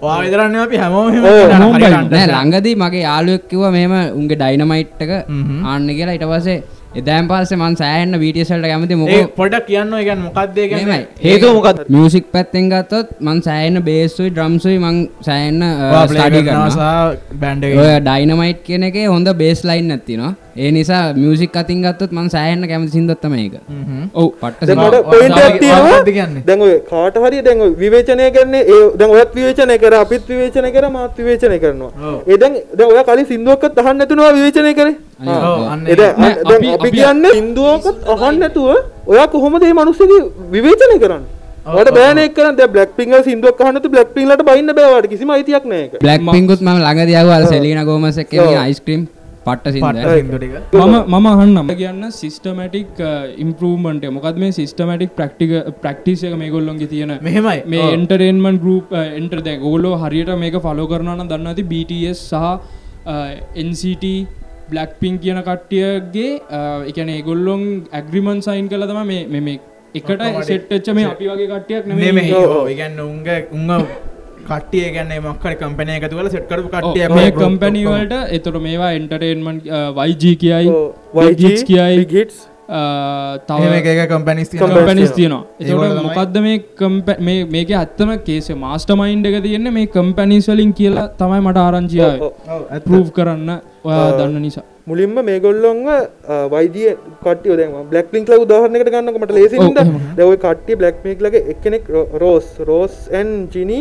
Speaker 4: වා විතරන්න අපි.
Speaker 1: නෑ ළඟදී මගේ යාළුවෙක් කිව්වා මෙහෙම උන්ගේ ඩයිනමයිට් එක
Speaker 4: හ්ම්.
Speaker 1: ආන්න කියලා ඊට පස්සේ එදාන් පස්සේ මං සෑහෙන්න BTS වලට කැමති
Speaker 4: ඒ
Speaker 1: මොකෝ
Speaker 4: පොඩක් කියන්න ගැන මොකක්දේ ගැන
Speaker 1: මෙහෙමයි.
Speaker 3: හේතුව මොකක්ද
Speaker 1: මියසික් පැත්තෙන් ගත්තොත් මං සෑහෙන්න බේස්ුයි ඩ්‍රම්සුයි මං සෑහෙන්න ස්ටඩි කරනවා
Speaker 4: බැන්ඩ
Speaker 1: ඔය ඩයිනමයිට් කියන එක හොඳ බේස් ලයින් ඇතිනවා ඒ නිසා මියසික් අතින් ගත්තොත් මං සෑහෙන්න කැමති සිින්දොත්තම එක ඔව් පට්ට
Speaker 5: දැන්. මට පොයින්ට් එකක් තියෙනවා.
Speaker 4: කියන්නේ?
Speaker 5: දැන් ඔය කාට හරි දැන් ඔය විවේචනය කරන්නේ ඒ දැන් ඔයත් විවේචනය කර අපිත් විවේචනය කර මාත් විවේචනය කරනවා. ඒ දැන් දැන් ඔයා කලින් සින්දුවක්වත් අහන්න නැතුනවා විවේචනය කරේ? ඒ දැන්
Speaker 2: නෑ,
Speaker 5: දැන්
Speaker 2: අපි-
Speaker 5: කියන්නේ සින්දුවක්වත් අහන්න නැතුව ඔයා කොහොමද මේ මිනිස්සුගේ විවේචනය කරන්නේ?
Speaker 4: ඔව්,
Speaker 5: ඔයාට
Speaker 4: ඔව්,
Speaker 5: බෑන එක කරන්න. දැන් බ්ලැක් පිංගල් සින්දුවක් අහන්න නැතුව බ්ලැක් පිංගලට බයින්න බෑ ඔයාට. කිසිම අයිතියක් නෑ ඒක.
Speaker 1: බ්ලැක් පිංකුත් මම ළඟදී ආවා අර සෙලීනා ගෝමස් එක්ක
Speaker 5: ඔව්.
Speaker 1: අයිස්ක්‍රීම් පට්ට
Speaker 2: මම මම අහන්නම කියන්න සිස්ටමටික් ඉම්පරමට මොකද මේ සිස්ටමටික් ප්‍රක්ටික ප්‍රක්ටිස එක මේ ගොල්ලොන්ගේ තියෙන?
Speaker 4: මෙහෙමයි.
Speaker 2: මේ. එන්ටරේන්මන් ගරුප් එන්ටර් දැ ගොලෝ හරියට මේක ෆලෝ කරනන දන්න ඇති BTS සහ NCT බ්ලක් පින් කියන කට්ටියගේ එකන ඒගොල්ලොන් ඇග්‍රිමන් සයින් කළ තම මේ මේ- මේ එකට සෙට්ච්ච මේ අපි වගේ කට්ටියක්
Speaker 4: ඕ ඉගන්න උන්ග උංග කට්ටිය ගැන්න මක්කර කම්පනය එකතු වල සෙට් කරපු
Speaker 2: ඔව්,
Speaker 4: කට්ටිය
Speaker 2: මේ කම්පැනිවලට එතොට මේවා එන්ටර්ටේන්මන් වයිජ කියයි Hits කියයි. අ, තව
Speaker 4: කම්පැනිස්
Speaker 2: කම්පැනිස් තියනවා.
Speaker 4: තමයි-
Speaker 2: මොකක්ද මේ මේ මේක ඇත්තම කේස මාස්ට මයින්් එක තියෙන්නේ මේ කම්පැනිස් වලින් කියලා තමයි මට ආරංචියාව
Speaker 5: ඔව්,
Speaker 2: පරූ් කරන්න ඔයා දන්න නිසා.
Speaker 5: මුලින්ම මේගොල්ලොන්ව වයිදිය කටිය දැම බ්ලක් ලින්ක් ල උදාහරනකට ගන්නක මට ලේසිද දැවයි කට්ටිය බ්ලක් මේක් ලගේ එක්කෙනෙක් රෝස් රෝස් ඇන් ජිනි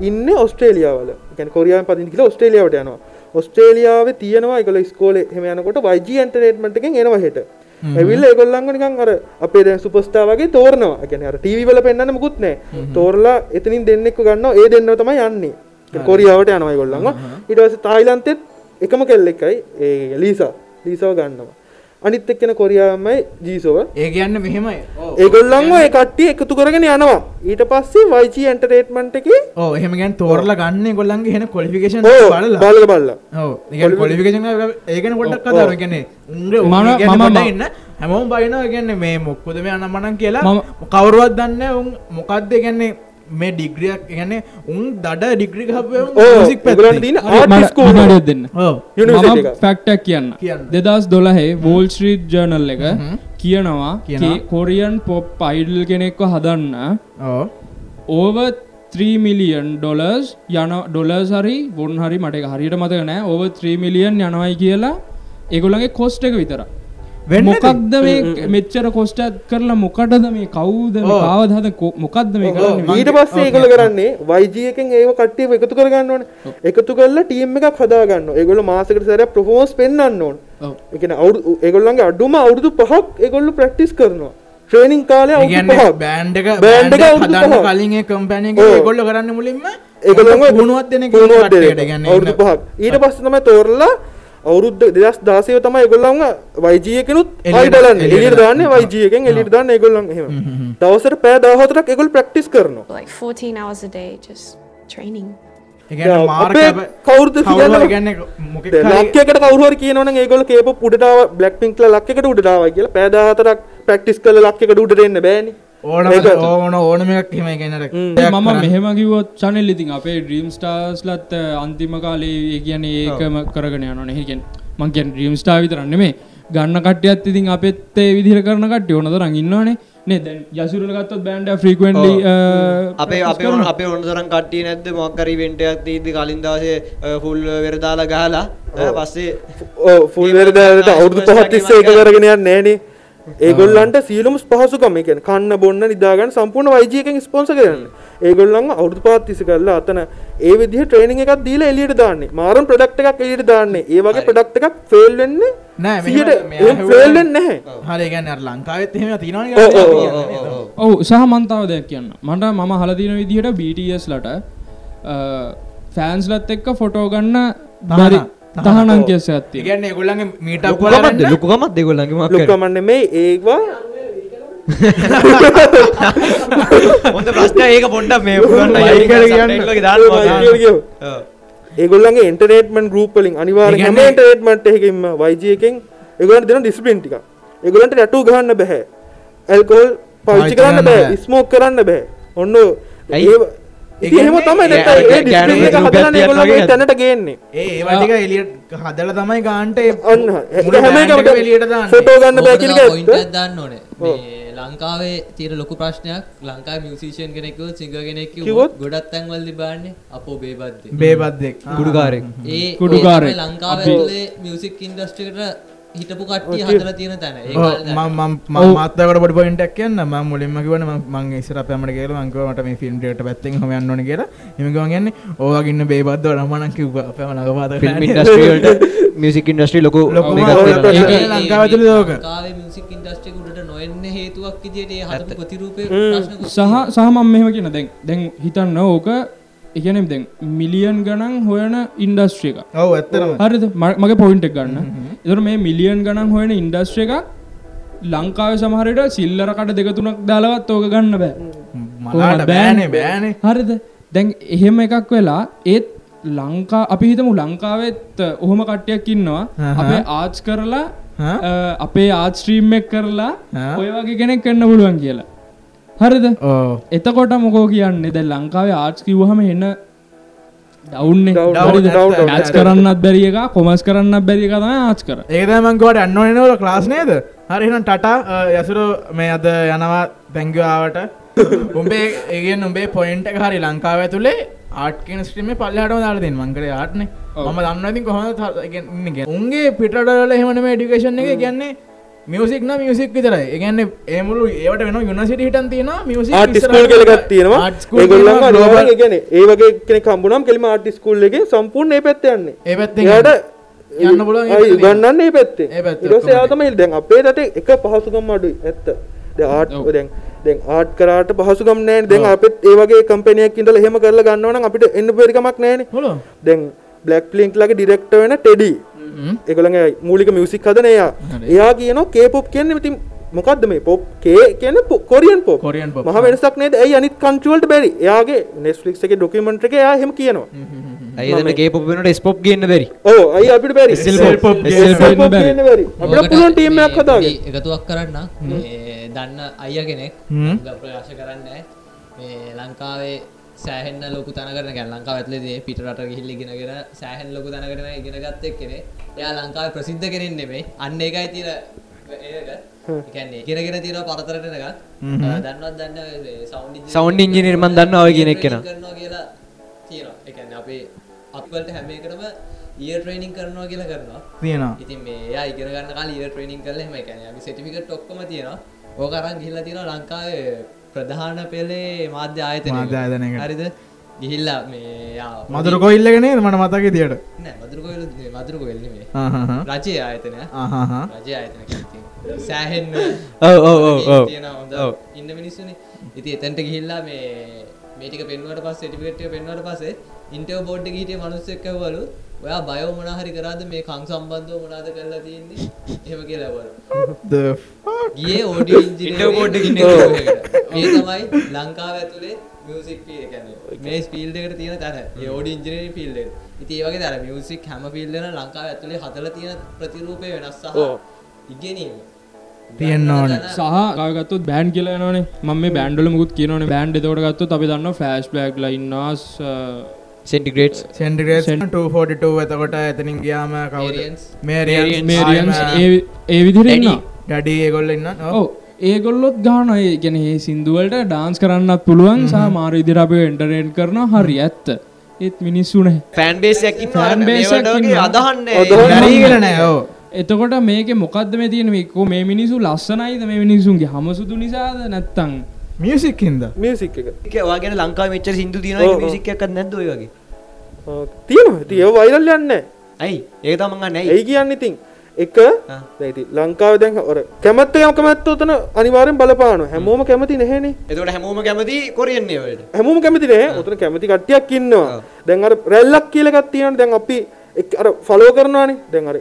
Speaker 5: ඉන්න ඔස්ට්‍රේලියාවල ගැන කොරියාව පදින් කියලා ඔස්ට්‍රේලියාවට යනවා. ඔස්ට්‍රේලියාව තියෙනවා එකල ස්කෝල හෙම යනකොට වයිජ ඇන්ටනේට්මට එකෙන් එනවා හෙට ඇවිල්ල ඒගොල්ලංග නිකන් අර අපේ දැන් සුපස්ටා වගේ තෝරනවා. ගැන අර ටීවි වල පෙන්වන්න මුකුත් නැහැ. තෝරලා එතනින් දෙන්නෙක්ව ගන්නවා. ඒ දෙන්නව තමයි යන්නේ. කොරියාවට යනවා ඒගොල්ලන්ව. ඊට පස්සේ තායිලන්තෙත් එකම කෙල්ලෙක්යි ඒ ලීසා. ලීසාව ගන්නවා අනිත් එක්කෙන කොරියාවමයි ජීසෝව.
Speaker 4: ඒ කියන්න මෙහෙමයි.
Speaker 5: ඒගොල්ලන්ව ඒ කට්ටිය එකතු කරගෙන යනවා. ඊට පස්සේ වයිචි එන්ටර්ටේන්මන්ට් එකේ
Speaker 4: ඕ එහෙම ගැන් තෝරලා ගන්න ගොල්ලන්ගේ හෙන කොලිෆිකේෂන්
Speaker 5: ඕ
Speaker 4: බලලා.
Speaker 5: බලලා බලලා.
Speaker 4: ඔව් ඒ කොලිෆිකේෂන් ඒකන පොඩ්ඩක් කතාව කියන්නේ උන්ගේ
Speaker 2: මම-
Speaker 4: උන්ගේ කියන්නේ
Speaker 2: මම-
Speaker 4: පොඩ්ඩක් ඉන්න. හැමෝම බයිනවා. කියන්නේ මේ මොක්කොද මේ අනම්මනම් කියලා.
Speaker 2: මම-
Speaker 4: කවුරුවත් දන්නේ නැහැ. උන් මොකද්ද? කියන්නේ මේ ඩිග්‍රියක් කියන්නේ උන් දඩ ඩිග්‍රී
Speaker 2: දෙන්න.
Speaker 4: ඔව්.
Speaker 5: යුනිවර්සිටි
Speaker 2: මම
Speaker 5: එක.
Speaker 2: ෆැක්ටක් කියන්න. දෙදස් දොලහේ වෝල් ස්ට්‍රීට් ජර්නල් එක. කියනවා
Speaker 4: කියනවා.
Speaker 2: කොරියන් පොප් පයිඩල් කෙනෙක්ව හදන්න
Speaker 4: ඔව්.
Speaker 2: ඕව 3 මිලියන් ඩොලර්ස් යන ඩොලර්ස් හරි වොන් හරි මට එක හරියට මතක නෑ. ඕව 3 මිලියන් යනවයි කියලා ඒගොල්ලගේ කොස්ට එක විතර
Speaker 4: වෙන්න
Speaker 2: මොකක්ද මේ මෙච්චර කොස්ටත් කරලා මොකටද මේ කවුද මේ කාවද හද කො- මොකක්ද මේ කරන්නේ
Speaker 5: ඊට පස්සේ ඒගොල්ලෝ කරන්නේ YG එකෙන් ඒව කට්ටියව එකතු කරගන්න ඕනේ. එකතු කරලා ටීම් එකක් හදාගන්න ඕනේ. ඒගොල්ලෝ මාසෙකට සැරයක් performance පෙන්වන්න ඕනේ. ඒ කියන්නේ අවුරුදු ඒගොල්ලන්ගේ අඩුම අවුරුදු 5ක් ඒගොල්ලෝ ප්‍රැක්ටිස් කරනවා. ට්‍රේනින් කාලේ අවුරුදු
Speaker 4: ඒගැන්න
Speaker 5: 5ක්.
Speaker 4: බෑන්ඩ එක
Speaker 5: බෑන්ඩ් එක අවුරුදු
Speaker 4: හදන්න
Speaker 5: පහක්.
Speaker 4: කලින් ඒ කම්පැනික
Speaker 5: ඔව්.
Speaker 4: ගොල්ල කරන්න මුලින්ම
Speaker 5: ඒගොල්ලන්ව
Speaker 4: පුුණුවත් දෙන
Speaker 5: පුහුණුවක් දෙනවා.
Speaker 4: කට්ටට ගන්න
Speaker 5: අවුරුදු 5ක්. ඊට පස්සේ තමයි තෝරලා අවුරුද්ද 2016 තමයි ඒගොල්ලන්ව YG එකනුත් ආයි
Speaker 4: එළියට-
Speaker 5: බලන්නේ.
Speaker 4: එළියට
Speaker 5: දාන්නේ YG එකෙන් එළියට දාන්නේ ඒගොල්ලන් එහෙම. දවසට පැය 14ක් ඒගොල්ලෝ ප්‍රැක්ටිස් කරනවා.
Speaker 10: like 14 hours a day just training.
Speaker 5: කවුරුද කියන්නේ ලක්කකට කවරුවර කියනවන ඒගොල කේප පුඩටාව බ්ලක් පින්ක්ල ලක්කට උඩටාව කියලා පෑදාහතරක් ප්‍රක්ටිස් කල ලක්කට උඩට එන්න බෑනි
Speaker 4: ඕන ඕන ඕනම එකක් හෙම. ගැනට
Speaker 2: මම මෙහෙම කිවොත් චනල් ඉතින් අපේ ඩ්‍රීම් ස්ටාර්ස් ලත් අන්තිම කාලේ කියන ඒකම කරගෙන යන නෙහිකෙන් මංකෙන් ්‍රීම් ස්ටා විතරන්න මේ ගන්න කටයත් ඉතින් අපත් ඒ විදිර කරන කට ඕනද රඟන්නවානේ නේ දැන් යසුරල ගත්තත් බෑන්ඩ ෆ්‍රීකවෙන්ලි
Speaker 3: අපේ අපේ ඔන්න අපේ ඔන්න තරම් කට්ටිය නැද්ද? මොක්කර ඉවෙන්ට් එකක් තීද්දි කලින් දවසේ ෆුල් වෙර දාලා ගහලා පස්සේ
Speaker 5: ෆුල් වෙරදට අවුදු පහත් තිස්සේ එක කරගෙන යන්න නෑනේ ඒගොල්ලන්ට සියලුම පහසුකම එක කන්න බොන්න නිදාගන්න සම්පූර්ණ වයිජයකෙන් ස්පොන්ස කරන්න. ඒගොල්ලන් අවුදු පාත්තිසි කරලා අතන ඒ විදි ට්‍රේනිං එකක් දීලා එලියට දාන්නේ. මාරම් ප්‍රඩක්් එකක් එලියට දාන්නේ. ඒ වගේ ප්‍රඩක්් එකක් ෆෙල් වෙන්නේ
Speaker 4: නෑ
Speaker 5: සියට
Speaker 4: මෙහෙම-
Speaker 5: ෆෙල් වෙන්නේ නැහැ.
Speaker 4: හරි ගැන්න ලංකාවත් එහෙම
Speaker 5: ඔව්, ඔව්,
Speaker 4: තිනන
Speaker 2: ඔවු සහ මන්තාව දෙයක් කියන්න. මට මම හලදින විදිහට BTS ලට ෆෑන්ස්ලත් එක්ක ෆොටෝ ගන්න බරි තහනම් කියස ඇත්ති
Speaker 4: ගන්න ගොල්ලගේ මීට
Speaker 3: ලොකුකමත් මොකක්
Speaker 5: ලොක්කමන්න මේ ඒවා
Speaker 3: හොඳ ප්‍රශ්න ඒක පොඩ්ඩක් මේ පුරන්න
Speaker 4: මයික් එකට කියන්න.
Speaker 3: subtitle එකේ දාන්න ඕනේ. ඔව්.
Speaker 5: ඒගොල්ලන්ගේ ඉන්ටර්නේට්මන්ට් ගෲප් වලින් අනිවාර්යෙන් හැම
Speaker 4: ඒ කියන්නේ-
Speaker 5: ඉන්ටර්නේට්මන්ට් එකකින්ම YG එකෙන් ඒගොල්ලන්ට දෙන ඩිසිප්ලින් ටික. ඒගොල්ලන්ට ටැටූ ගහන්න බෑ. ඇල්කොහොල් පාවිච්චි කරන්න බෑ. ස්මෝක් කරන්න බෑ. ඔන්න? ඒ එහෙම තමයි තැනට ගේන්නේ.
Speaker 4: ඒ ඒවටික එලියට හදල තමයි ගාන්ට
Speaker 5: එකම
Speaker 4: එලියට දාන්න.
Speaker 5: ෆොටෝ ගන්න
Speaker 9: දාන්න ඕනේ. මේ ලංකාවේ තියෙන ලොකු ප්‍රශ්නයක් ලංකාවේ මියුසිෂියන් කෙනෙක් සිංගර් කෙනෙක්?
Speaker 5: කිව්වොත්
Speaker 9: ගොඩක් තැන්වලදී බලන්නේ අපෝ බේබද්දේ.
Speaker 4: බේබද්දෙක්
Speaker 3: කුඩුකාරෙක්
Speaker 9: ඒ තමයි ලංකාවේ මියුසික් ඉන්ඩස්ට්‍රි එකට හිටපු කට්ටිය හදලා තියෙන තැන. දැන්.
Speaker 4: මාතකට පොඩ පොයින්ටක් කියන්න. ම මුලින්ම කිවන මං ඉස්සර පමට කියල මංකවට මේ ෆිල්ම් ට පැත්තෙන් හම යන්නන කියලා. එමගවගන්න ඕගන්න බේබද්ද නමන කිව්ව. අපම නගපාත
Speaker 3: ෆිල්ම් ඉන්ඩස්ට්‍රී වලට මියුසික් ඉන්ඩස්ට්‍රී ලොකු
Speaker 9: ඒ-
Speaker 4: ලංකාව ඇතුලේ
Speaker 9: ඒ
Speaker 4: දෝක.
Speaker 9: ලංකාවේ මියුසික් ඉන්ඩස්ට්‍රි එක උඩට නොෙන්න හේතුවක් විදියට ඒ හදපු ප්‍රතිරූපේ. ප්‍රශ්නකුත්
Speaker 2: සහ සහමම් මෙහම කියන දැන් දැන් හිතන්න ඕක එකනම් දැන් මිලියන් ගණන් හොයන ඉන්ඩස්ට්‍රිය එක
Speaker 4: ඔව ඇත්තරම
Speaker 2: හරිද? ම- මගේ පොයින්ට් එක ගන්න. එතර මේ මිලියන් ගණන් හොයන ඉන්ඩස්ට්‍රිය එකක් ලංකාව සමහරයට සිල්ලරකට දෙකතුනක් දාලවත් ඕක ගන්න බෑ.
Speaker 4: බෑනේ බෑනේ.
Speaker 2: හරිද? දැන් එහෙම එකක් වෙලා ඒත් ලංකා අපි හිතමු ලංකාවෙත් ඔහොම කට්ටයක් ඉන්නවා. අපේ ආච් කරලා අපේ ආත්ස්ට්‍රීම් එක් කරලා? ඔය වගේ කෙනෙක් කන්න පුළුවන් කියලා හරිද?
Speaker 4: ඕ
Speaker 2: එතකොට මොකෝ කියන්නේ? දැ ලංකාවේ ආර්ට් කිව්හම එන්න
Speaker 5: down.
Speaker 2: ඇස් කරන්නත් බැරිය එක කොමස් කරන්න බැරි එක තමයි ආච් කර
Speaker 4: ඒකමංකවට අන්නවනවල ක්ලාස් නේද හරිහන ටට යසුරු මේ අද යනවා දැංගවාවට උඹේ ඒගෙන් උඹේ පොයින්ට හරි ලංකාව ඇතුළේ ආටකන ස්ට්‍රීම පල්ලහට දාලතින් මංකර ආටන ම දන්නති කොහොම උන්ගේ පිටඩල එහෙමනම ඩිකේෂන් එක. කියන්නේ මියසික් න මියසික් විතර ඒගන්න ඒමුළු ඒවට වෙන යුනිසිට හිටන් තියෙන මියසික්
Speaker 5: ආර්ට් ස්කූල් කියලා එකක් තියෙනවා. ඒගොල්ලන්ව අනිවාර්යෙන් ඒ කියන්නේ ඒ වගේ කෙනෙක් හම්බුනම කෙලිම ආර්ට් ස්කූල් එකේ සම්පූර්ණ ඒ පැත්තේ යන්නේ.
Speaker 4: ඒ පැත්තෙන්
Speaker 5: එයාට
Speaker 4: යන්න පැත්තෙන්.
Speaker 5: ගන්නන්නේ ඒ පැත්තේ.
Speaker 4: ඒ පැත්තේ
Speaker 5: ඊට පස්සේ එයා
Speaker 4: ඔක්කොම
Speaker 5: තමයි දැන් අපේ රටේ එක පහසුකම් අඩුයි ඇත්ත.
Speaker 2: ඔව්.
Speaker 5: දැන් දැන් ආර්ට් කරාට පහසුකම් නැහැ දැන් අපිත් ඒ වගේ කම්පැනියක් ඉඳලා එහෙම කරලා ගන්නවා නම් අපිට එන්න බැරි කමක් නැහැනේ.
Speaker 4: හොල
Speaker 5: දැන් බ්ලැක් ලින්ක් ලගේ ඩිරෙක්ටර් වෙන ටෙඩි ඒගොල්ලන්ගේ මූලික මියුසික් හදන එයා. එයා කියනවා K-pop කියන්නේ ඉතින් මොකද්ද මේ pop? K කියන්නේ කොරියන් pop.
Speaker 4: කොරියන්.
Speaker 5: මහ වෙනසක් නේද? ඇයි අනිත් කන්ට්‍රි වලට බැරි? එයාගේ Netflix එකේ ડોකියුමන්ටරි එකේ එයා එහෙම කියනවා.
Speaker 3: ඇයි K-pop වෙනකොට S-pop ගේන්න බැරි?
Speaker 5: ඔව් අයි අපිට බැරි? අපිට පුළුවන් ටීම් එකක් හදාගන්න.
Speaker 9: අපි එකතුවක් කරන්න. මේ දන්න අයිය කෙනෙක් ප්‍රකාශ කරන්න. මේ ලංකාවේ සෑහෙන්න ලොකු තනකරන ගැන ලංකාව ඇතුලේදී පිට රට ගිහිල්ලා ඉගෙනගෙන සෑහෙන්න ලොකු තනකට ඉගෙන ගත්ත එක්කෙනෙක් එයා ලංකාවේ ප්‍රසිද්ධ කෙනෙක් නෙමෙයි. අන්න තියෙන ඒක. කියන්නේ ඉගෙනගෙන තියෙනවා පරතරට එකක්
Speaker 4: හ්ම්.
Speaker 9: දන්නවත් දන්න සවුන්ඩ්
Speaker 3: Sound engineer මන් දන්නවා ඔය කියන එක කෙනා.
Speaker 9: කියලා තියෙනවා. ඒ කියන්නේ අපේ අපවලට හැම එකටම ඊයර් ට්‍රේනින් කරනවා කියලා කරනවා.
Speaker 4: තියෙනවා.
Speaker 9: ඉතින් මේ ඉගෙන ගන්න කාලේ ඊයර් ට්‍රේනින් කරලා එහෙම ඒ කියන්නේ අපි සර්ටිෆිකේට් ඔක්කොම තියෙනවා. ඕක අරන් ගිහිල්ලා තියෙනවා ලංකාවේ ප්‍රධාන පෙළේ මාධ්‍ය ආයතනයක.
Speaker 4: මාධ්‍ය ආයතනයකට.
Speaker 9: හරිද? ගිහිල්ලා මේ
Speaker 4: මදුර කොයිල්ල නේද මට මතක දියට
Speaker 9: නෑ මදුරු මදුරු
Speaker 4: ආහහ.
Speaker 9: රජයේ ආයතනය. රජයේ ආයතන කියන්නේ සෑහෙන්න
Speaker 3: ඔව්, ඔව්, ඔව්, ඔව්.
Speaker 9: තියෙන හොඳ
Speaker 3: ඔව්.
Speaker 9: ඉන්න මිනිස්සුනේ. ඉතින් එතනට ගිහිල්ලා මේ මේ ටික පෙන්නුවට පස්සේ සර්ටිෆිකේට් එක පෙන්නුවට පස්සේ ඉන්ටර්වයුව බෝඩ් එකේ හිටිය මිනිස්සෙක් ඇහුවලු ඔයා බයෝ මොනා හරි කරාද මේ කන් සම්බන්ධව මොනවද කරලා තියෙන්නේ? එහෙම කියලා ඇහුවලු.
Speaker 4: The
Speaker 9: ගියේ
Speaker 3: board එකකින්
Speaker 9: මේ. තමයි ලංකාව ඇතුලේ මියුසික් මේ ෆීල්ඩ් එකට තියෙන තැන. ඒ ඕඩියෝ ඉන්ජිනියරින් ෆීල්ඩ් එක. ඉතින් ඒ වගේ අර මියුසික් හැම ෆීල්ඩ් එකම ලංකාව ඇතුලේ හදලා තියෙන ප්‍රතිරූපය වෙනස් සහ. ඉගෙනීම.
Speaker 4: තියෙන්න ඕනේ.
Speaker 2: සහ ගත්තොත් බෑන්් කියලා නනේ ම බෑන්ඩල මුත් කියනන බෑන්් එතවට ගත්තු අපි දන්න ෆෑස් බලක් ලයින්නස්
Speaker 3: සෙන්ටිග්‍රේඩ්ස්
Speaker 4: සෙන්ටිග්‍රේඩ් 242 එතකොට එතනින් ගියාම. මේරියන්ස්
Speaker 2: මේරියන්ස් ඒ විදිරන්න
Speaker 4: ඩඩි ඒගොල්ල ඉන්න
Speaker 2: ඔව ඒගොල්ලොත් ගාන ගැන ඒ සිින්දුවලට ඩාන්ස් කරන්නත් පුළුවන් සහ මාර ඉදිරපය එන්ටරේන්් කරන හරි ඇත්ත. ඒත් මිනිස්සුනේ
Speaker 3: ෆෑන් බේසයක් ඉන්නවා
Speaker 2: Fan base එකක්
Speaker 3: මේවට වගේ
Speaker 2: ඉන්නවා.
Speaker 3: අදහන්නේ.
Speaker 4: ගරීගල නෑ ඕ
Speaker 2: එතකොට මේක මොකක්ද මේ තියෙනවෙක්කෝ මේ මිනිසු ලස්සනයිද? මේ මිනිසුන්ගේ හමසුදු නිසාද? නැත්තං
Speaker 4: මියසික් හින්ද?
Speaker 5: මියසික් එක.
Speaker 3: ඒක ඔයාගෙන ලංකාවේ මෙච්චර සින්දු එකක් නැද්ද ඔය වගේ?
Speaker 5: තියෙනවා. තිය වයිරල් යන්න.
Speaker 3: ඇයි? ඒක තමයි මං නැහැ
Speaker 5: ඇයි කියන්න ඉතින් එක
Speaker 3: ආ.
Speaker 5: දැයිති ලංකාව දැන් ඔර කැමත්ත යම කැමැත්ත ඔතන අනිවාරෙන් බලපාන හැමෝම කැමති නැහැනේ.
Speaker 3: එතකොට හැමෝම කැමති කොරියන්නේ වලට
Speaker 5: හැමෝම කැමති නෑ ඔතන කැමති කට්ටියක් ඉන්නවා. දැන් අර රැල්ලක් කියලා එකක් තියෙනවා දැන් අපි අර ෆලෝ කරනවානේ. දැන් අර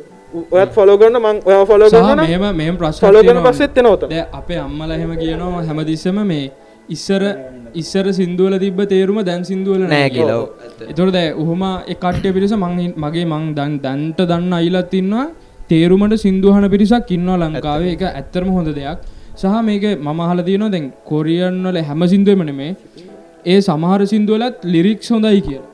Speaker 5: ඔයත් ෆලෝ කරන මං ඔයා ෆලෝ කරන
Speaker 2: මෙම මෙම ප්‍රශ්න
Speaker 5: ෆලෝ කරන පස්සෙත්
Speaker 2: දැන් අපේ අම්මල එහෙම කියනවා හැමතිස්සම මේ ඉස්සර ඉස්සර සින්දුවල තිබ්බ තේරුම දැන් සින්දුවල
Speaker 3: නෑ කියලා. ඔව්.
Speaker 2: එතොට දැ උහම එකට්ටය පිරිස මගේ මං දන් දැන්ට දන්න අයිලත් ඉන්නවා තේරුමට සින්දුහන පිරිසක් ඉන්නවා ලංකාවේ. එක ඇත්තරම හොඳ දෙයක්. සහ මේක මම අහල තියනවා දැන් කොරියන්වල හැම සිින්දුවමන මේ ඒ සමහර සිින්දුවලත් ලිරික්ස් හොඳයි කියලා.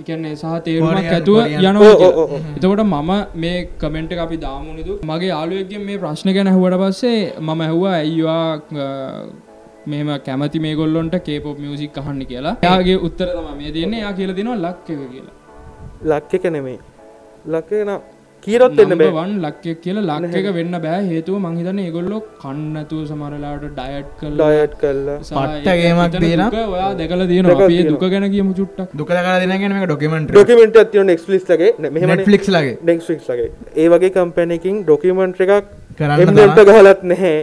Speaker 2: එකන්නේ සහ තේරුමක් ඇතුව. යනවා කියලා. එතකොට මම මේ කමෙන්ට් එක අපි දාමුණුදු මගේ යාලුවක්ගෙන් මේ ප්‍රශ්න ගැන ඇහුවට පස්සේ මම ඇහුවා ඇයිවා මෙම කැමති මේ ගොල්ලොන්ට කේපොප් මියසික් අහන්න කියලා. යාගේ උත්තර තම මේ තියන්නේ යා කියල දිනවා ලක් එක කියලා.
Speaker 5: ලක් එක නෙමේ කීරොත් එන්න බෑ.
Speaker 2: වන් ලක්කයක් කියලා ලක් එක වෙන්න බෑ. හේතුව මංහිතන ඒගොල්ලො කන්නතුව සමරලාට ඩයට් කල්
Speaker 5: ඩයට් කල්ලා
Speaker 4: පට්ට ගේමක් දීලා
Speaker 2: ඔයා දෙකල
Speaker 5: තියෙනවා.
Speaker 2: දුක ගැන කියම චුට්ටක්.
Speaker 4: දුක දෙනගෙන මේ ඩොකමෙන්ට්
Speaker 5: ඩොකමෙන්ට් ඇතිව නෙක්ස්ලිස් ලගේ. මෙහම
Speaker 4: නෙට්ෆලික්ස් ලගේ.
Speaker 5: නෙක්ස්ලික්ස් ලගේ. ඒ වගේ කම්පැනකින් ඩොකමෙන්ට් එකක්
Speaker 4: කරන්න
Speaker 5: එම්ට
Speaker 4: තමා.
Speaker 5: ගහලත් නැහැ.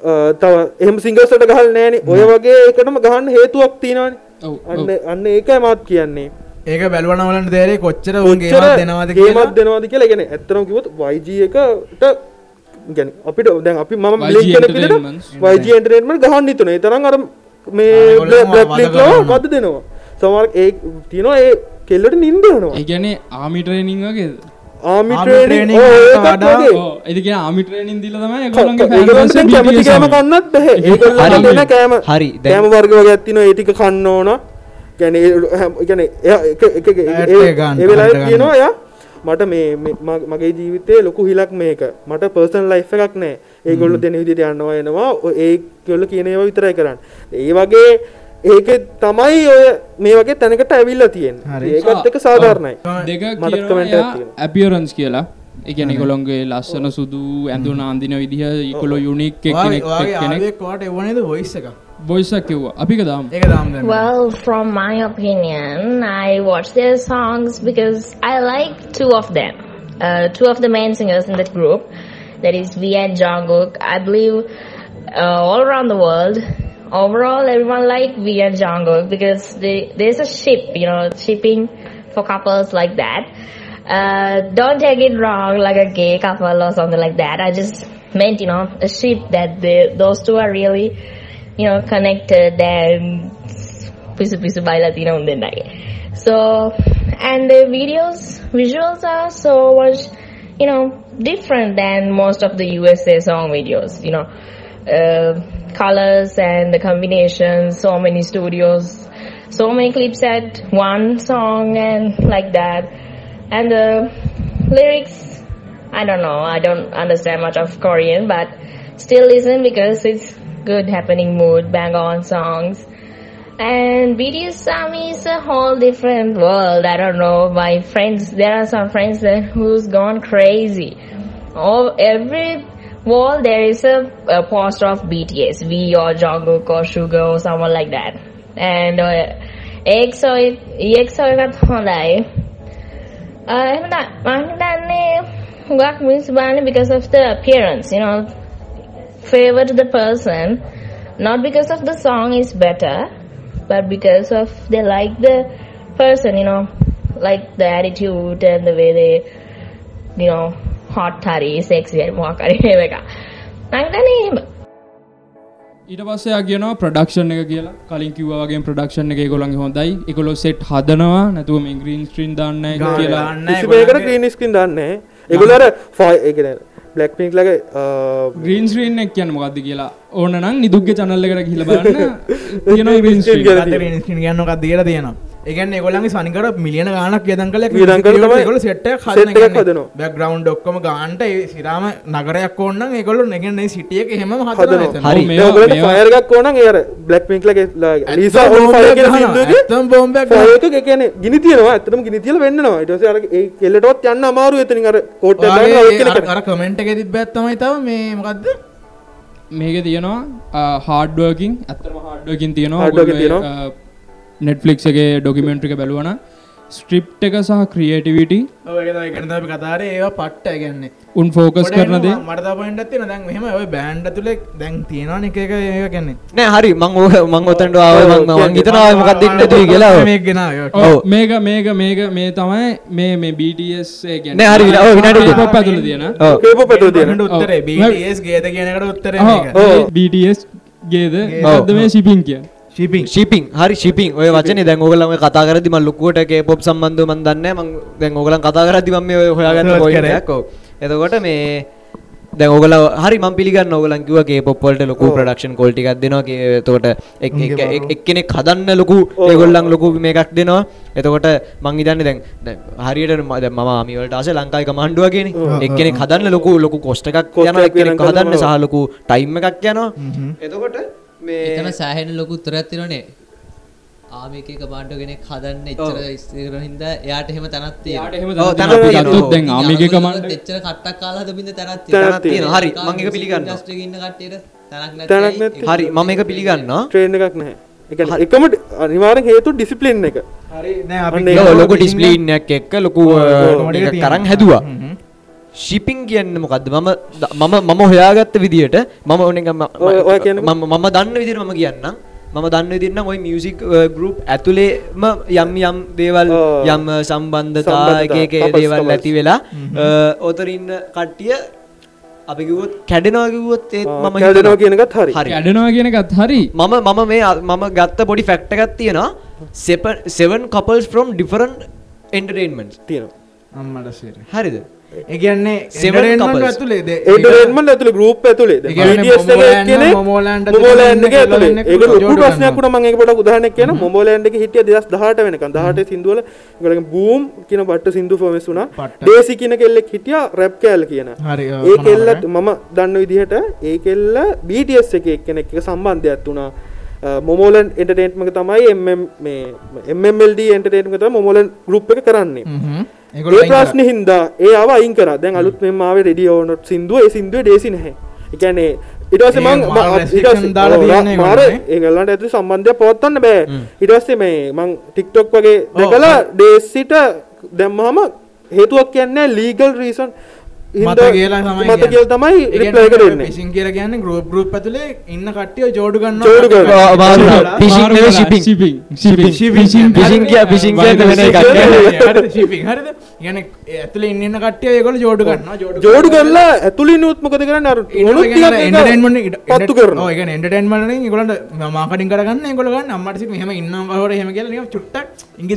Speaker 5: අ, තව එහම සිංගල්සට ගහල් නෑන ඔය වගේ එකටම ගහන්න හේතුවක් තියෙනවාන.
Speaker 2: ඔව්.
Speaker 5: අන්න අන්න ඒකයි මත් කියන්නේ
Speaker 4: ඒක බැලවනවලට දේරේ කොච්චර උන්ගේ දෙනවාද
Speaker 5: ගේමත් දෙනවාද කියලා? ගැන ඇත්තරම් කිවත් වයිජ එකට ගැන අපිට දැන් අපි මම. වයිජ එන්ටරේන්මට ගහන්න හිතුනේ. තරම් අර මේ. මද දෙනවා. සමහර ඒ තියෙනවා ඒ කෙල්ලට නින්දනවා
Speaker 2: ඒගැනේ ආමි ට්‍රේනිං වගේද?
Speaker 5: ආමි
Speaker 4: ආමි
Speaker 5: ට්‍රේනින්
Speaker 4: training වලට වඩා
Speaker 2: එදික ආමි ට්‍රේනින් දිල තමයි
Speaker 5: කැමති කෑම කන්නත් බැහැ. දෙන කෑම
Speaker 3: හරි.
Speaker 5: කෑම වර්ග වගේ ඇත්තිනවා ඒ ටික කන්න ඕන ගැන ගැන එක එක
Speaker 4: ඇට් එක ගන්න,
Speaker 5: ඒ වෙලාවේ
Speaker 4: කන්න
Speaker 5: කියනවා යා මට මේ මග- මගේ ජීවිතේ ලොකු හිලක් මේක. මට පර්සන් ලයිෆ් එකක් නෑ. ඒගොල්ලෝ දෙන විදිහට යනවා එනවා. ඒ ගොල්ලෝ කියන ඒවා විතරයි කරන්නේ. ඒ වගේ ඒක තමයි ඔය මේ වගේ තැනකට ඇවිල්ලා තියෙන්නේ.
Speaker 4: හරි.
Speaker 5: ඒකත් එක සාධාරණයි. එකක්.
Speaker 2: ඇපියරන්ස් කියලා. එකන කොළොන්ගේ ලස්සන සුදු ඇඳුන අන්දින විදිහ ඉකොලො යුනික් කෙනෙක් කෙනෙක්.
Speaker 4: වාට එවනද වොයිස් එක
Speaker 11: Well, from my opinion, I watch their songs because I like two of them. Uh, two of the main singers in that group, that is V and Jungkook. I believe uh, all around the world, overall, everyone like V and Jungkook because they, there's a ship, you know, shipping for couples like that. Uh, don't take it wrong, like a gay couple or something like that. I just meant, you know, a ship that they, those two are really you know, connected and baila Latino on the night. So, and the videos, visuals are so much, you know, different than most of the USA song videos, you know. Uh, colors and the combinations, so many studios, so many clips at one song and like that. And the lyrics, I don't know. I don't understand much of Korean, but still listen because it's good happening mood, bang on songs. And BTS Army is a whole different world. I don't know. My friends, there are some friends that who's gone crazy. Oh, every wall there is a, a poster of BTS, V or Jungkook or Sugar or someone like that. And uh, EXO, EXO එකත් හොඳයි. Uh, එහෙම නා- මම හිතන්නේ හුඟක් මිනිස්සු බලන්නේ because of the appearance, you know, favor to the person, not because of the song is better, but because of they like the person, you know, like the attitude and the way they, you know, hot හරි, හරි ඒව එක. හිතන්නේ එහෙම.
Speaker 2: ඊට පස්සේ කියනවා production එක කියලා. කලින් කිව්වා වගේ ප්‍රඩක්ෂන් එක ඒගොල්ලන්ගේ හොඳයි. ඒගොල්ලෝ සෙට් හදනවා. නැතුව මේ ග්‍රීන් ස්ක්‍රීන් දාන්න කියලා
Speaker 5: ග්‍රීන් ස්ක්‍රීන් දන්නේ ඒගොල්ලෝ අර ෆයි ඒ කියන්නේ බ්ලැක් පින්ක් ලගේ
Speaker 2: ග්‍රීන් ස්ක්‍රීන් එක කියන්නේ මොකද්ද කියලා? ඕන නම් නිදුක්ගේ channel එකට ගිහිල්ලා බලන්න. තියෙනවා ග්‍රීන් ස්ක්‍රීන්
Speaker 4: ගන්න එකක් දීලා තියෙනවා ඒගන්න ඒගොල්ලන්ගේ සනිකට මිලියන ගානක් යදන්
Speaker 5: තමයි
Speaker 4: ගොල
Speaker 5: එකක් හදනවා.
Speaker 4: බැක්ග්‍රවන්් ඔක්කම ගාන්ට ඒ සිරාම නගරයක් ඕන්න ඒගොල්ලු නැගන්නේ සිටියක හෙම
Speaker 5: ෆයර් එකක් ඕන අර බ්ලැක් ඔන් ෆයර් කියන ගිනි තියනවා. ඇත්තටම ගිනි තියලා වෙන්නනවා. ඊට පස්සේ අර ඒ කෙල්ලටවත් යන්න අමාරු එතනින් අර කෝට්
Speaker 4: කමෙන්ට් එක තිබ්බත් තමයි තව මේ මොකක්ද
Speaker 2: මේක තියෙනවා හාඩ්ුවකින් ඇත්තම හාඩ්ුවකින්
Speaker 5: Hard working
Speaker 2: තියෙනවා
Speaker 5: තියෙනවා.
Speaker 2: නෙට්ෆලික්ස් එක ඩොකිමෙන්ට්‍රික බැලුවන ස්ට්‍රිප් එක සහ ක්‍රියටිවිටි
Speaker 4: ඒකන කතාරේ ඒවා පට්ට ගැන්නේ
Speaker 2: උන් ෆෝකස් කරන දේ.
Speaker 4: මට පොයින්ට තින දැන් මෙහම ඔය බෑන්ඩ තුළෙක් දැන් තියෙනවා එක එක ඒ කියන්නේ.
Speaker 3: නෑ හරි. මං ඕක මං ඔතන්ට ආව මං හිතනවා මොකක්ද දෙන්න ඇති කියලා.
Speaker 4: මේ ගෙන
Speaker 2: ඔව්, මේක මේක මේක මේ තමයි මේ මේ BTS ඒ කියන්නේ.
Speaker 3: නෑ, හරි,
Speaker 2: ඇතුළේ තියෙන.
Speaker 3: ඔව්.
Speaker 5: කේපොප් ඇතුළේ තියෙන.
Speaker 4: උත්තරේ. BTS ගේද කියනකට උත්තර
Speaker 2: ඔව්, BTS ගේද මොකද්ද මේ shipping කියන්නේ
Speaker 4: ශිපින්
Speaker 3: ශිපින් හරි ශිපින් ඔය වචනේ දැන් ඕගොල්ලෝ ඔය කතා කරද්දි මම ලොකුවට K-pop සම්බන්ධව මම දන්නේ නැහැ. මම දැන් ඕගොල්ලන් කතා කරද්දි මම මේ
Speaker 4: Search
Speaker 3: පොයින්ට්. එකක්. එතකොට මේ දැන් ඕගොල්ලෝ හරි මම පිළිගන්නවා ඕගොල්ලන් කිව්වා K-pop වලට ලොකු ප්‍රොඩක්ෂන් quality එකක් දෙනවා එතකොට එක් එක්- එක්- එක්කෙනෙක් හදන්න ලොකු ඒගොල්ලන් ලොකු මේකක් දෙනවා. එතකොට මං හිතන්නේ දැන් දැන් හරියට දැන් මම ආමි වලට ආසේ ලංකාවේ කමාන්ඩුවා කියනේ එක්කෙනෙක් හදන්න ලොකු ලොකු කොස්ට් එකක් යනවා.
Speaker 5: එකක්
Speaker 3: එක්කෙනෙක් හදන්න. සහ ලොකු ටයිම් එකක් යනවා. එතකොට මේ
Speaker 9: එතන සෑහෙන ලොකු උත්තරයක් තියෙනනේ ආමිකේ කමාන්ඩෝ කෙනෙක් හදන්න එච්චර ඉස්සර හින්දා එයාට එහෙම තැනක් තියෙනවා.
Speaker 3: ඔව්,
Speaker 2: තැනක්
Speaker 3: තැනක්
Speaker 2: තියෙනවා. දැන් ආමිගේ කමාන්ඩ්
Speaker 9: එච්චර කට්ටක් කාලා හදපින්ද තැනක්
Speaker 3: තැනක් තියෙනවා. හරි, මම ඒක පිළිගන්නවා.
Speaker 9: ඉන්ඩස්ට්‍රි එකේ ඉන්න කට්ටියට තැනක් නැති.
Speaker 3: හරි මම ඒක පිළිගන්නවා
Speaker 5: ට්‍රේන් එකක් නැහැ ඒ කියන්නේ එකම අනිවාර්යෙන් හේතු ඩිසිප්ලින් එක
Speaker 4: හරි නෑ අපි
Speaker 3: ලොකු ඩිස්ප්ලීන් එකක් එක්ක ලොකු? කරන් හැදුවා. ශිපින් කියන්න මොකක්ද මම මම මම හොයාගත්ත විදියට මම ඕන ම-
Speaker 5: ඔය- ඔය කියන්නේ
Speaker 3: මම මම දන්න විදිහට මම කියන්නම්. මම දන්න විදිහට නම් ওই මියුසික් ගෲප් ඇතුලේම යම් යම් දේවල්. යම් සම්බන්ධතා
Speaker 5: සම්බන්ධතා,
Speaker 3: එක එක
Speaker 5: couples,
Speaker 3: දේවල්. ඇති වෙලා ඔතර ඉන්න කට්ටිය අපි කිව්වොත් කැඩෙනවා කිව්වොත් ඒත් මම
Speaker 5: කැඩෙනවා
Speaker 3: හිතනවා.
Speaker 5: කියන එකත් හරි.
Speaker 3: හරි.
Speaker 2: කැඩෙනවා කියන එකත් හරි.
Speaker 3: මම මම මේ මම ගත්ත පොඩි ෆැක්ට් එකක් තියෙනවා. Seven couples from different entertainments.
Speaker 5: තියෙනවා
Speaker 4: අම්මට සේර.
Speaker 3: හරිද?
Speaker 4: ඒ කියන්නේ
Speaker 3: Seven
Speaker 4: entertainment
Speaker 3: couples.
Speaker 4: ඇතුලේ. ද-
Speaker 5: ඒන්ටර්ටේන්මන්ට් ඇතුලේ ගෲප් ඇතුලේ.
Speaker 4: ඒ කියන්නේ
Speaker 5: BTS එකේ
Speaker 4: මොමෝලෑන්ඩ්
Speaker 5: කෙනෙක්
Speaker 4: මොමෝලෑන්ඩ්
Speaker 5: මොමෝලෑන්ඩ් එකේ
Speaker 4: ඇතුලේ.
Speaker 5: ඇතුලේ
Speaker 4: ඉන්න
Speaker 5: ඒක
Speaker 4: කෙනෙක්
Speaker 5: ලොකු
Speaker 4: ජෝඩු
Speaker 5: ප්‍රශ්නයක්
Speaker 4: ගන්නවා.
Speaker 5: වුණා මම ඒක පොඩක් උදාහරණයක් කියනවා මොමෝලෑන්ඩ් එකේ හිටිය 2018 වෙනකන්. 18 සින්දුවල. ඒගොල්ලන්ගේ බූම් කියන බට්ට සින්දු ෆෝමස් වුණා. ඩේසි කියන කෙල්ලෙක් හිටියා රැප් කෑල්ල කියන. ඒ කෙල්ලත් මම දන්න විදිහට ඒ කෙල්ල BTS එකේ එක්කෙනෙක් එක සම්බන්ධයක් වුණා. මොමෝලන් එන්ටර්ටේන්මක තමයි එම් මේ MMLD එන්ටර්ටේන්මක තමයි මොමෝලන් ගෲප් එක කරන්නේ. ඒ. ප්‍රශ්න හින්දා ඒ ආව අයින් කරා. දැන් අලුත් මෙම ආවේ රෙඩියෝ නොට් සින්දුව සින්දුවේ ඩේසි නැහැ. ඊට පස්සේ මං
Speaker 4: මාර
Speaker 5: ඒගොල්ලන්ට ඇතුළේ සම්බන්ධයක් පවත්වන්න බෑ. ඊට පස්සේ මේ මං TikTok වගේ දැකලා ඩේසිට දැම්මම හේතුවක් කියන්නේ ලීගල් රීසන්
Speaker 4: මත කියලා තමයි
Speaker 5: මත කියලා තමයි කරන්නේ.
Speaker 4: ෆිෂින් කියලා කියන්නේ ගෲප් ගෲප් ඇතුලේ ඉන්න කට්ටිය ජෝඩු
Speaker 2: වෙලා
Speaker 3: shipping. Fishing. කිය- කියන්නේ
Speaker 4: ඒ ඇතුලේ ඉන්න ඉන්න කට්ටිය ඒගොල්ලෝ ජෝඩු ගන්නවා.
Speaker 5: ජෝඩු කරලා ඇතුළින් උත් මොකද කරන්නේ? පත්තු කරනවා.
Speaker 4: ඔව් ඒ කියන්නේ එන්ටර්ටේන්මන්ට් වලින් ඒගොල්ලන්ට මාකටිං කරගන්න ඒගොල්ලෝ ගන්න. අම්මට සිට මෙහෙම ඉන්නවා කවර එහෙම කියලා නිකන් චුට්ටක් ඉංගි.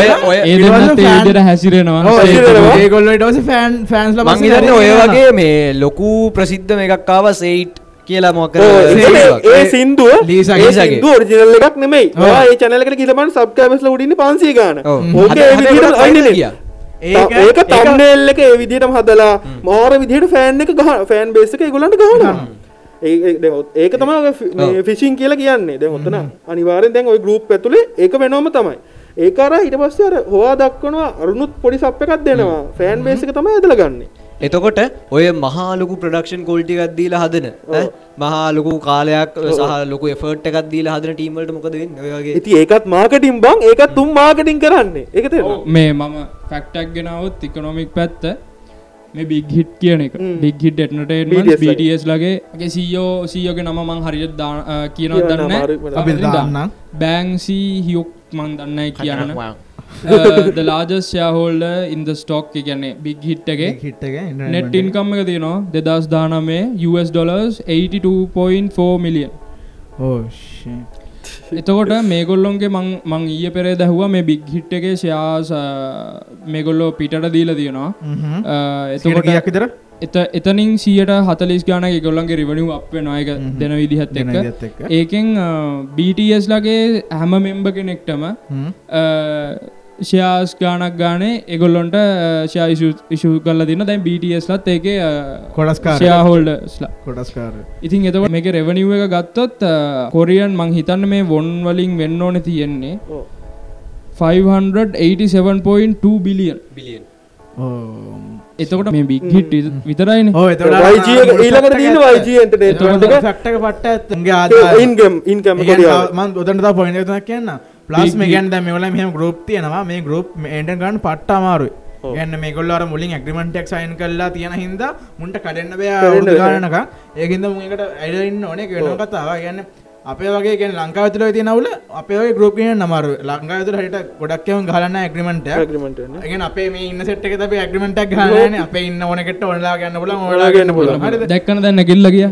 Speaker 3: ඔය ඔය
Speaker 2: ඒ දෙන්නත් ඒ විදිහට හැසිරෙනවා.
Speaker 4: ඔව්
Speaker 2: stage එකේ.
Speaker 5: හැසිරෙනවා.
Speaker 4: ඒගොල්ලෝ ඊට පස්සේ ෆෑන් ෆෑන්ස්ලා
Speaker 3: මං හිතන්නේ ඔය වගේ මේ ලොකු ප්‍රසිද්ධ මේකක් ආවා සේයිට් කියලා මොකක්
Speaker 5: ඔව්, ඒ සින්දුව. සින්දුව ඔරිජිනල් එකක් නෙමෙයි. ඔයා ඒ channel එකට ගිහලා බලන්න subscribers ලා උඩින් ඉන්නේ 500 ගාන. ඕකේ ඒ විදිහට අයින්නේ.
Speaker 4: ඒක-
Speaker 5: තම්නේල් එක ඒ විදිහටම හදලා මාර විදිහට ෆෑන් එක ගහ ෆෑන් බේස් එක ඒගොල්ලන්ට ගහනවා. ඒක තමයි ඔය ෆි- මේ ෆිෂින් කියලා කියන්නේ. දැන් ඔතන අනිවාර්යෙන් දැන් ওই ගෲප් ඇතුලේ ඒක වෙනවම තමයි. ඒක අර ඊට පස්සේ අර හොවා දක්වනවා අරුණුත් පොඩි සප් එකක් දෙනවා. ෆෑන් බේස් එක තමයි ඇදලා ගන්නෙ
Speaker 3: එතකොට ඔය මහා ලොකු ප්‍රඩක්ෂන් කෝල්ටි එකක් දීලා හදන ඈ, මහා ලොකු කාලයක් සහ ලොකු එෆර්ට් එකක් දීලා හදන ටීම් වලට මොකද වෙන්නේ ඔය වගේ?
Speaker 5: ඉතින් ඒකත් මාකටිං බං. ඒකත් තුන් මාකටිං කරන්නේ. ඒක තේරෙනවද?
Speaker 2: මේ මම ෆැක්ටක් ගෙනවොත් ඉකොනොමික් පැත්ත මේ බික් හිට් කියන එක. බික් හිට එටනටේන්මන්
Speaker 5: BTS ලගේ.
Speaker 2: BTS ලගේ ගේ සීෝ සීයෝගේ නම මං හරියට කියනව දන්න. බෑංසී හියොක් මං දන්නයි කියන්න. ද ලාජස් යාහෝල්ඩ ඉන්ද ස්ටොක් කියන්නේ බික් හිට්ටගේ
Speaker 4: හිට් එක
Speaker 2: නෙට් ඉන්කම් එක. තියනවා. දෙදස් දානමේ US ඩොලර්ස් 82.4 මිලියන් එතකොට මේගොල්ලොන්ගේ මං ඊය පෙරේ දැහවා මේ බික් හිට් එකේ ශයාස මේගොල්ලෝ පිටට දීල තියෙනවා. එතකොට
Speaker 4: කියක් විතර
Speaker 2: එත එතනින් සියට හතලිස් ගාන ගොල්ලන්ගේ රිවනිව අප නොයක දෙන විදිහත් එක්ක. ඒකෙන් BTS ලගේ හැම මෙම්බ කෙනෙක්ටම ෂයාස් ගානක් ගානේ එගොල්ලොන්ට ෂයා ඉශු කල්ල දින්න. දැන් BTS ලත් ඒක
Speaker 4: කොඩස්කාර.
Speaker 2: ෂයාහෝල්ඩස්ලා
Speaker 4: කොඩස්කාර
Speaker 2: ඉතින් එතකොට මේක රෙවනිව් එක ගත්තොත් කොරියන් මං හිතන්න මේ වොන් වලින් වෙන්න ඕන තියෙන්නේ 587.2 බිලියන්
Speaker 3: බිලියන්
Speaker 2: එතකොට මේ බික් හිට් විතරයින.
Speaker 4: ඕ
Speaker 5: YG එක ඊළඟට තියෙන YG entertainment එක
Speaker 4: ෆක්ටක පට්ට ඇත්තුන්ගේ ආද
Speaker 5: ඉන්ගම් ඉන්කම් කොරියාව
Speaker 4: මන් උදට පොයින තුනක් කියන්න ප්ලස් මේ ගැන් දැ මෙවල මෙහම ගරුප් තියෙනවා. මේ ගරුප් එන්ට ගන්න පට්ට අමාරුයි. ගන්න මේ කොල්ලර මුලින් ඇග්‍රිමෙන්ටක් සයින් කල්ලා තියෙන හිද මුන්ට කඩන්න බෑ. ගානක ඒකින්ද මුකට අයිඩන්න ඕනේ. වෙන කතාව ගන්න අපේ වගේ ගැන ලංකාවතුල තියනවල අපේ ගරුප කියන නමරු ලංකාවතුර හට ගොඩක්යම ගලන්න ඇග්‍රිමෙන්ට
Speaker 5: agreement වෙන්නේ.
Speaker 4: ගෙන අපේ මේ ඉන්න සෙට් එක අපේ ඇග්‍රිමෙන්ටක් ගලන අප ඉන්න ඕනකට ඔන්ලා ගන්න පුල
Speaker 5: ඔයාලා ගන්න පුළුවන්.
Speaker 4: හරිද?
Speaker 2: දැක්කන දැන්න කිල්ල කිය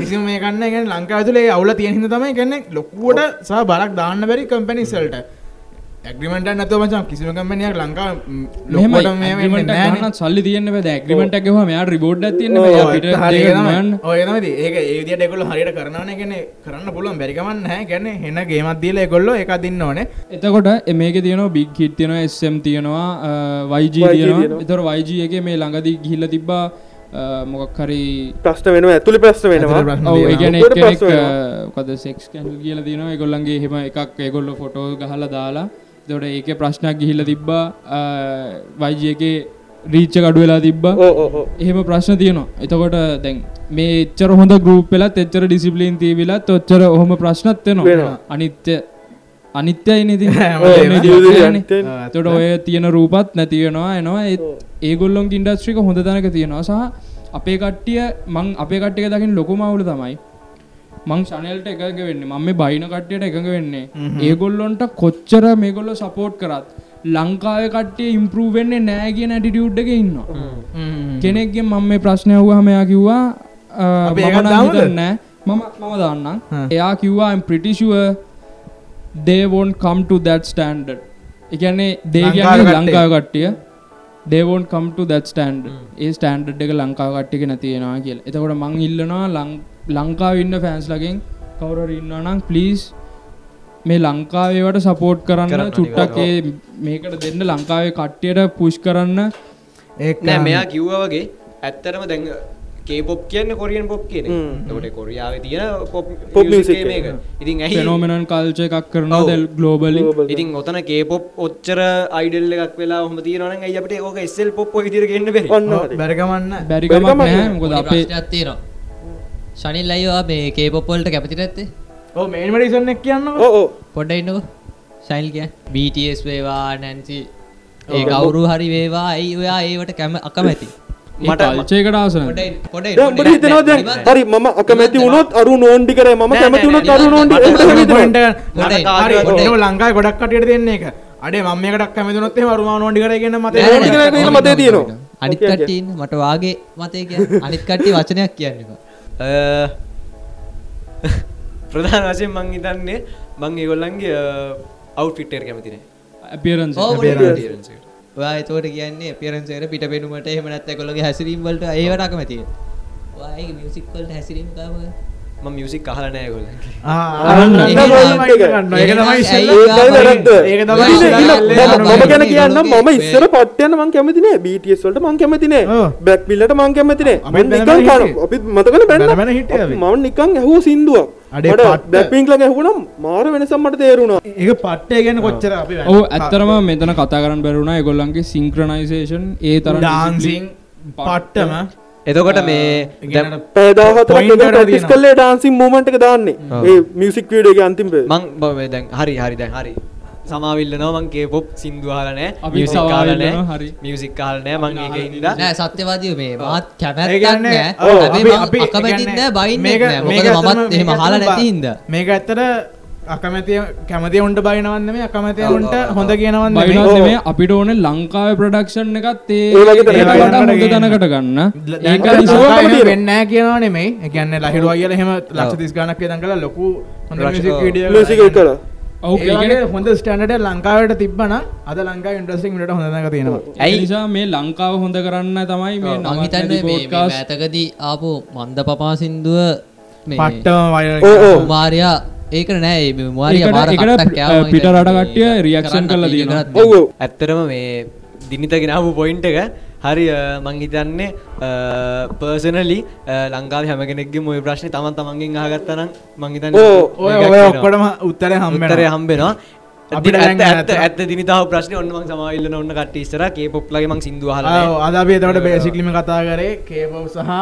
Speaker 4: කිසිම මේ කන්න ගැන ලංකාතුලේ අවුල තියෙන තමයි ගන්න ලොකුවට සහ බලක් දාන්න බැරි කම්පැනිසල්ට ඇග්‍රිමට නැතුව මචම් කිසිම කම්පනයක් ලංකා ලොකට
Speaker 2: ම සල්ලි තියන්න ඇග්‍රිමට එකම මෙයා රිබෝඩ් තියන්න
Speaker 4: ඔයනද ඒක ඒදිට එකොල්ල හරියට කරනන ගැන කරන්න පුළුවන්. බැරිකමන්න හැ ගැන හෙන ගේමත් දීල එකොල්ලො එක දින්න ඕනේ.
Speaker 2: එතකොට මේක තියනවා බික් හිට තියෙනවා එස්ම් තියෙනවා වයිජ තියෙනවා. එතර වයිජ එක මේ ළඟදී ගිහිල්ල තිබ්බා මොකක් හරි
Speaker 5: ප්‍රශ්න වෙනවා ඇතුළි ප්‍රශ්න වෙනවා.
Speaker 2: ඔව ඒගැන සෙක්ස් කැල් කියල තිනවා එකොල්ලන්ගේ හෙම එකක් ඒගොල්ල ෆොටෝ ගහල දාලා දොට ඒක ප්‍රශ්නයක් ගිහිල්ල තිබ්බා වයිජයගේ රීච්ච කඩු වෙලා තිබ්බා. එහෙම ප්‍රශ්න තියනවා. එතකොට දැන් මේ එච්චර හොඳ ගරුප් වෙලත් එච්චර ඩිසිපලින් තිීවිලත් ඔච්චර ඔහොම ප්‍රශ්නත් වෙනවා.
Speaker 5: වෙනවා.
Speaker 2: අනිත්‍ය අනිත්‍යයි නිති තොට ඔය තියෙන රූපත් නැතිවෙනවා එනවා. ඒගොල්ලොන් ඉන්ඩස්ට්‍රික හොඳ තැනක තියෙනවා. සහ අපේ කට්ටිය මං අපේ කට්ටික දකිින් ලොකුමවුල තමයි මං ශනල්ට එකග වෙන්න. මම මේ බයින කට්ටියට එකඟ වෙන්නේ. ඒගොල්ලොන්ට කොච්චර මේගොල්ලො සපෝට් කරත් ලංකාව කට්ටිය ඉම්පරූ වෙන්නේ නෑ කියන ඇටිටියුඩ් එක ඉන්න කෙනෙක්ගේ මම මේ ප්‍රශ්නය වූ හමයා කිව්වා
Speaker 4: අපි ඒකත් දාමුද?
Speaker 2: නෑ. මම මම දන්නම්. එයා කිව්වා ප්‍රිටිෂුව දේවෝන් කම් to that standard. එකන්නේ දේ
Speaker 4: ලංකාවේ කට්ටිය.
Speaker 2: දේවෝන් කම් to that standard. ඒ ස්ටන්ඩ් එක ලංකාව කට්ටික නැතියෙනවා කියල. එතකොට මං ඉල්ලනවා ලං- ලංකාව ඉන්න ෆෑන්ස් ලකින් කවුර ඉන්නනම් පලිස් මේ ලංකාවේවට සපෝට් කරන්න චුට්ටක් ඒ මේකට දෙන්න ලංකාවේ කට්ටියට පුෂ් කරන්න.
Speaker 4: ඒ
Speaker 3: නෑ මෙයා කිව්ව වගේ ඇත්තරම දැන් කේපොප් කියන්න කොරියන් පොප් කියන තොට කොරියාව තියෙන පොප්
Speaker 5: Pop music
Speaker 3: මේක ඉතින් ඇයි
Speaker 2: ෆෙනෝමනන් කල්ච එකක් කරනවා
Speaker 3: ඔව්.
Speaker 2: දෙල් ගලෝබලි
Speaker 3: ඉතින් ඔතන කේපොප් ඔච්චර අයිඩල් එකක් වෙලා හොම තියරන ඇයි අපට ඕක එස්සල් පොප් විදිර ගන්න බැරි?
Speaker 5: ඔන්න හරි.
Speaker 4: බැරිකමන්න
Speaker 2: බැරිකමක්
Speaker 5: බැරිකමක්
Speaker 2: නෑ.
Speaker 5: නෑ.
Speaker 2: මොකද
Speaker 9: අපේ තියෙනවා ශනිල් අයිවා මේ කේපොප්පොල්ට කැපතිට ඇත්තේ
Speaker 4: ඕ මේමටිසන්න කියන්න
Speaker 5: ඕ
Speaker 9: පොඩ්ඩ ඉන්නක. ශයිල් කිය. BTS වේවා නැන්සි ඒ කවුරු හරි වේවා. ඇයි ඔයා ඒවට කැම අකමැති?
Speaker 3: මට
Speaker 9: පොඩ
Speaker 5: දැන් හරි මම අකමැති වුණොත් අරු නෝන්ඩි කරේ. මම කැමති වුණොත් අරු නෝන්ඩි.
Speaker 4: ලංකායි ගොඩක් කටට දෙන්නේ එක අඩේ මම එකට කැමතිනොත් වරුමා නොඩි කරගෙන මත
Speaker 9: නෑ, නෑ,
Speaker 5: නෝන්ඩි කරේ කියන මතය තියෙනවා.
Speaker 9: අනිත්. කට්ටීන් මට වාගේ මතය කිය අනිත් කට්ටි වචනයක් කියන්න
Speaker 3: ප්‍රධාන වශයෙන් මං හිතන්නේ මං ඒගොල්ලන්ගේ අවු්ෆිටර් කැමතින
Speaker 2: අපියරන්ස
Speaker 9: ඔයා එතවට කියන්නේ පියරන්සේර පිට පෙනුමට එහම නැත්ත කොළගේ හැසිරීම් වලට ඒවට අකමැතිය වාගේ මියසික්වලට හැසිරීම් කාව
Speaker 3: මම මියසික් අහලා නෑ ඒගොල්ලන්ගේ.
Speaker 5: මම ගැන කියන්න මම ඉස්සර පට්ටයන මං කැමතිනේ බටස් වලට මං කැමතිනේ බැක් පිල්ලට මං කැමතිනේ අපි මතකන බැන්න මම නිකං ඇහුව සිින්දුවක්. දැපිංක්ල ඇහුනම් මාර වෙනසම් මට තේරුණා.
Speaker 4: ඒ පට්ටේ ගැන කොච්චර අපි
Speaker 2: ඔ ඇත්තරම මෙතන කතා කරන්න බැරුණා එගොල්ලන්ගේ සිංක්‍රනයිසේෂන් ඒ තර
Speaker 4: ඩාන්සිං පට්ටම
Speaker 3: එතකොට මේ
Speaker 4: තියෙනවා.
Speaker 5: කල්ලේ ඩාන්සින් මූමට එක දාන්නේ. ඒ මියසික් වීඩගේ අන්තිම
Speaker 3: මං බ- මේ දැන් හරි හරි දැන් හරි. සමාවිල්ලනවා මං කේපොප් සින්දු අහලා නෑ.
Speaker 2: අපි
Speaker 3: මියසික් අහලා
Speaker 2: සමාවිල්ලනවා,
Speaker 3: නෑ.
Speaker 2: හරි.
Speaker 3: මියසික් අහලා නෑ මං ඒකේ ඉඳලා.
Speaker 9: නෑ සත්‍යවාදියෝ මේ මාත්
Speaker 4: ඒ
Speaker 9: කැමැත්තක්
Speaker 4: කියන්නේ-
Speaker 9: නෑ.
Speaker 4: ඔව්,
Speaker 9: හැබැයි
Speaker 4: අපි-
Speaker 9: මම
Speaker 4: අපි-
Speaker 9: අකමැතිත්
Speaker 4: ඒ
Speaker 9: නෑ
Speaker 4: කියන්නේ
Speaker 9: බයින්නෙත්
Speaker 4: මේක-
Speaker 9: නෑ.
Speaker 4: මේක
Speaker 9: මොකද
Speaker 4: ඇත්තටම-
Speaker 9: මමත් එහෙම
Speaker 4: මේක
Speaker 9: අහලා
Speaker 4: අකමැතිය කැමති උන්ට බයිනවන්න මේ අකමැතිය උන්ට හොඳ කියනවන්න
Speaker 2: මේ අපිට ඕන ලංකාව ප්‍රඩක්ෂන් එකත් ඒ ඒකට
Speaker 4: ගන්න. වෙන්න කියනවා නෙමේ එකන්න ලහිරු අයල හෙම ලක්ෂ තිස් ගනක් දන් කලා ලොකු හොඳ ස්ටන්ඩට ලංකාවට තිබන අද ලංකා ඉන්ට්‍රස්ටික් ට හොඳක තියෙනවා.
Speaker 2: ඇයි? නිසා මේ ලංකාව හොඳ කරන්න තමයි මේ
Speaker 9: මං
Speaker 2: නමත්
Speaker 9: හිතන්නේ
Speaker 2: නැති
Speaker 9: මේ
Speaker 2: podcast.
Speaker 9: මෑතකදී ආපු මන්ද පපා සින්දුව මේ
Speaker 4: පට්ටම
Speaker 5: ඕ, ඕ.
Speaker 9: කුමාරයා ඒක නෑ ඒ කුමාරියා
Speaker 2: ඒකට-
Speaker 9: මාර
Speaker 2: ඒකට,
Speaker 9: කට්ටක් කෑවා මං
Speaker 2: පිට
Speaker 9: හිතන්නේ
Speaker 2: රට කට්ටිය
Speaker 9: මේ
Speaker 2: reaction
Speaker 9: කරන්න
Speaker 2: කරලා
Speaker 9: අපි
Speaker 2: තියෙනවා.
Speaker 9: කරත්
Speaker 5: ඔව් ඔව්.
Speaker 3: ඇත්තරම මේ දිනිත ගෙනාව පොයින්ට එක හරි මං හිතන්නේ පර්සනලි ලංකාව හැමගෙනෙක්ගේ මොය ප්‍රශ්න තමන් තමන්ගෙන් ආගත්තනම් මංහිතන්න
Speaker 4: ඔය ඔය ඔක්කොටම උත්තරය හම්බෙන
Speaker 3: හම්බෙනවා ඇත්ත ඇත්ත දිනිතාව ප්‍රශ්න ඔන්න මං සමයිල්ලන ඔන්න කට ඉස්සර කේ පොප්ලගේ මං සිින්දුහල
Speaker 4: අද අපි එතකට බේසිකලිම කතා කරේ කේපව් සහ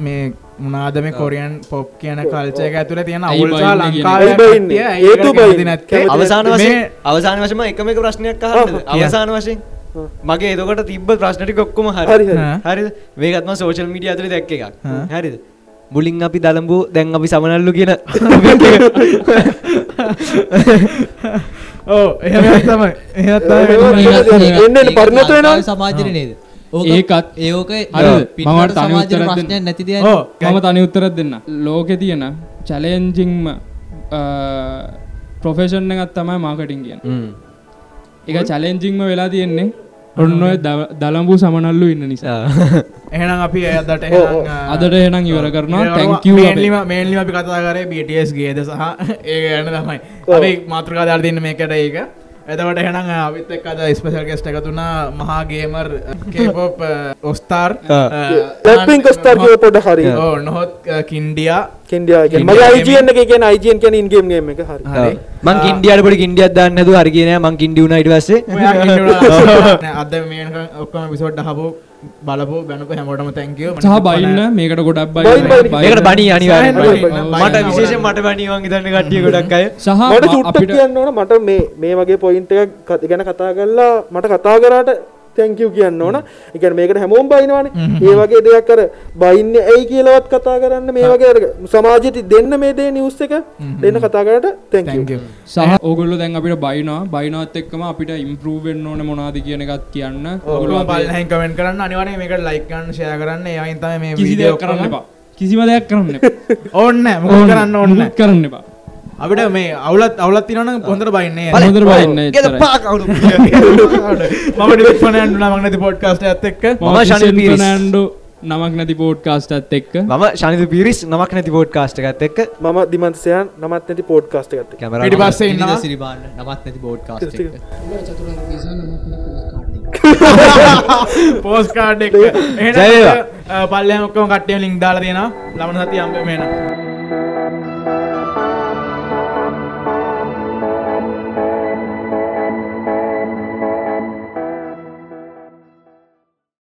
Speaker 4: මේ මුණනාද මේ කොරියන් පොප් කියන කල්චයක ඇතුළ තියෙන අවුල්සා
Speaker 2: බයින්නේ කියන
Speaker 4: ලංකාව
Speaker 5: ඇයි බයින්නේ? හේතු බයින්නේ. කැමති
Speaker 3: අවසාන වශයෙන් අවසාන වශම එකම එක ප්‍රශ්නයක්. අවසාන වශයෙන් මගේ එතකොට තිබ්බ ප්‍රශ්නටි ඔක්කොම
Speaker 5: හරි,
Speaker 3: හරි. මේකත්ම සෝෂල් මීඩිය ඇතුලේ දැක්ක එකක්. හරිද? මුලින් අපි දළඹු දැන් අපි සමනල්ලු කියන
Speaker 4: ඕ එහෙම තමයි එහෙත්
Speaker 5: එන්න එන්න පරිණත වෙනවා.
Speaker 9: සමාජර නේද?
Speaker 2: ඒකත්
Speaker 9: ඒක
Speaker 2: හරිද? මම තනි
Speaker 9: සමාජර
Speaker 2: උත්තරයක්
Speaker 9: ප්‍රශ්නයක්
Speaker 2: දෙන්න.
Speaker 9: නැති
Speaker 4: ඕ
Speaker 9: දෙයක්
Speaker 2: මම තනි උත්තරත් දෙන්න. ලෝකෙ තියෙන චලෙන්ජිංම ප්‍රොෆෙෂන් එකත් තමයි මාකටින් කියන එක චලෙන්ජිංම වෙලා තියෙන්නේ ඔන්න දළඹු සමනල්ලු ඉන්න නිසා.
Speaker 4: එහෙනම් අපි
Speaker 5: ඕ.
Speaker 2: අදට එහෙනම් ඉවර කරනවා. තැංකව
Speaker 4: මේන්ලිම අපි. කතා කරේ BTS ගේද සහ ඒ ගන්න තමයි. අපි මාතෘකාදාර තින්න මේකට ඒක එතවට එහෙනම් අවිත් එක් අද ස්පෙෂල් ගෙස්ට එකතුනා මහා ගේමර් කේපොප්
Speaker 5: කස්ටර් කිය පොඩ හරි.
Speaker 4: නොහොත් කින්ඩියා
Speaker 5: කෙන්ඩියා. අයිජන් එක. කියන අයිජන් කියන ඉන්ගේම් ගේම් එක හරි.
Speaker 3: මං කින්ඩියට පොඩි කින්ඩියක් දාන්න නැතුව හරි කියන මං කින්ඩි වුණා ඊට පස්සේ.
Speaker 4: ඔයා කින්ඩියා නෑ, අද මේ ඔක්කොම විසෝඩ් හබු බලපු බැනපු හැමෝටම තැංකියෝ
Speaker 2: සහ බයින්න මේකට ගොඩක්
Speaker 5: බයින්, බයින්.
Speaker 3: මේකට බණී අනිවාර්යෙන්
Speaker 5: බණී,
Speaker 3: බණී.
Speaker 4: බණී.
Speaker 3: මට විශේෂයෙන් මට බණී මං හිතන්නේ කට්ටිය ගොඩක් අය
Speaker 2: සහ
Speaker 5: මට
Speaker 2: අපිට
Speaker 5: කියන්න ඕන මට මේ මේ වගේ පොයින්ට එක ගැන කතා කරලා මට කතා කරාට තැංකව් කියන්න ඕන. එකන මේකට හැමෝම් බයිනවානේ. ඒ වගේ දෙයක් කර බයින්න ඇයි කියලවත් කතා කරන්න. මේ වගේ අර සමාජයට දෙන්න මේ දේ නිවස් එක දෙන්න කතා කරට තැංකව්
Speaker 4: තැංකියෝ
Speaker 2: සහ ඕගොල්ලො දැන් අපිට බයිනවා. බයිනවත් එක්කම අපිට ඉම්පරූවෙන් ඕන මොනාද කියන එකත් කියන්න. ඔගොල්ලෝ
Speaker 4: කමෙන්ට කරන්න. අනිවානේ මේකට ලයිකන්න ෂය කරන්න. ඒවයින් තම මේ වීඩියෝ
Speaker 2: කරන්න කිසිම දෙයක් කරන්න.
Speaker 4: ඕන්න මොක කරන්න ඕන්න
Speaker 2: කරන්න එපා
Speaker 4: අපිට මේ අවුලත් අවුලත් තිනන හොඳට බයින්නේ
Speaker 2: හොඳට බලන්න
Speaker 3: ගෙද
Speaker 2: එච්චරයි.
Speaker 3: පා කවුරු
Speaker 4: මම ඩිපනයන්ඩ නමක් නැති පොඩ්කාස්ට ඇත් එක්ක
Speaker 2: මම
Speaker 3: මම ශනිල්
Speaker 2: ශනිල්
Speaker 3: පීරිස්.
Speaker 2: ප්‍රනාන්ඩු නමක් නැති පෝඩ්කාස්ටත් එක්ක
Speaker 3: මම ශනිත පිරිස් නමක් නැති පෝඩ් කාස්ට එකත් එක්ක
Speaker 5: මම දිමන්සයන් නමත් නැති පෝඩ්කාස්ට ගත්ත
Speaker 3: කැමර
Speaker 4: ඊට පස්සේ ඉන්නවා
Speaker 9: සිරිබාන්න නමත් නැති බෝඩ් කාස්ට එක
Speaker 4: පෝස් කාඩ් එක
Speaker 3: ජය වේවා.
Speaker 4: පල්ලයමක්කම කට්ටිය ලිින්ක් දාලා තියෙනවා ලබන සති අම්ප මේන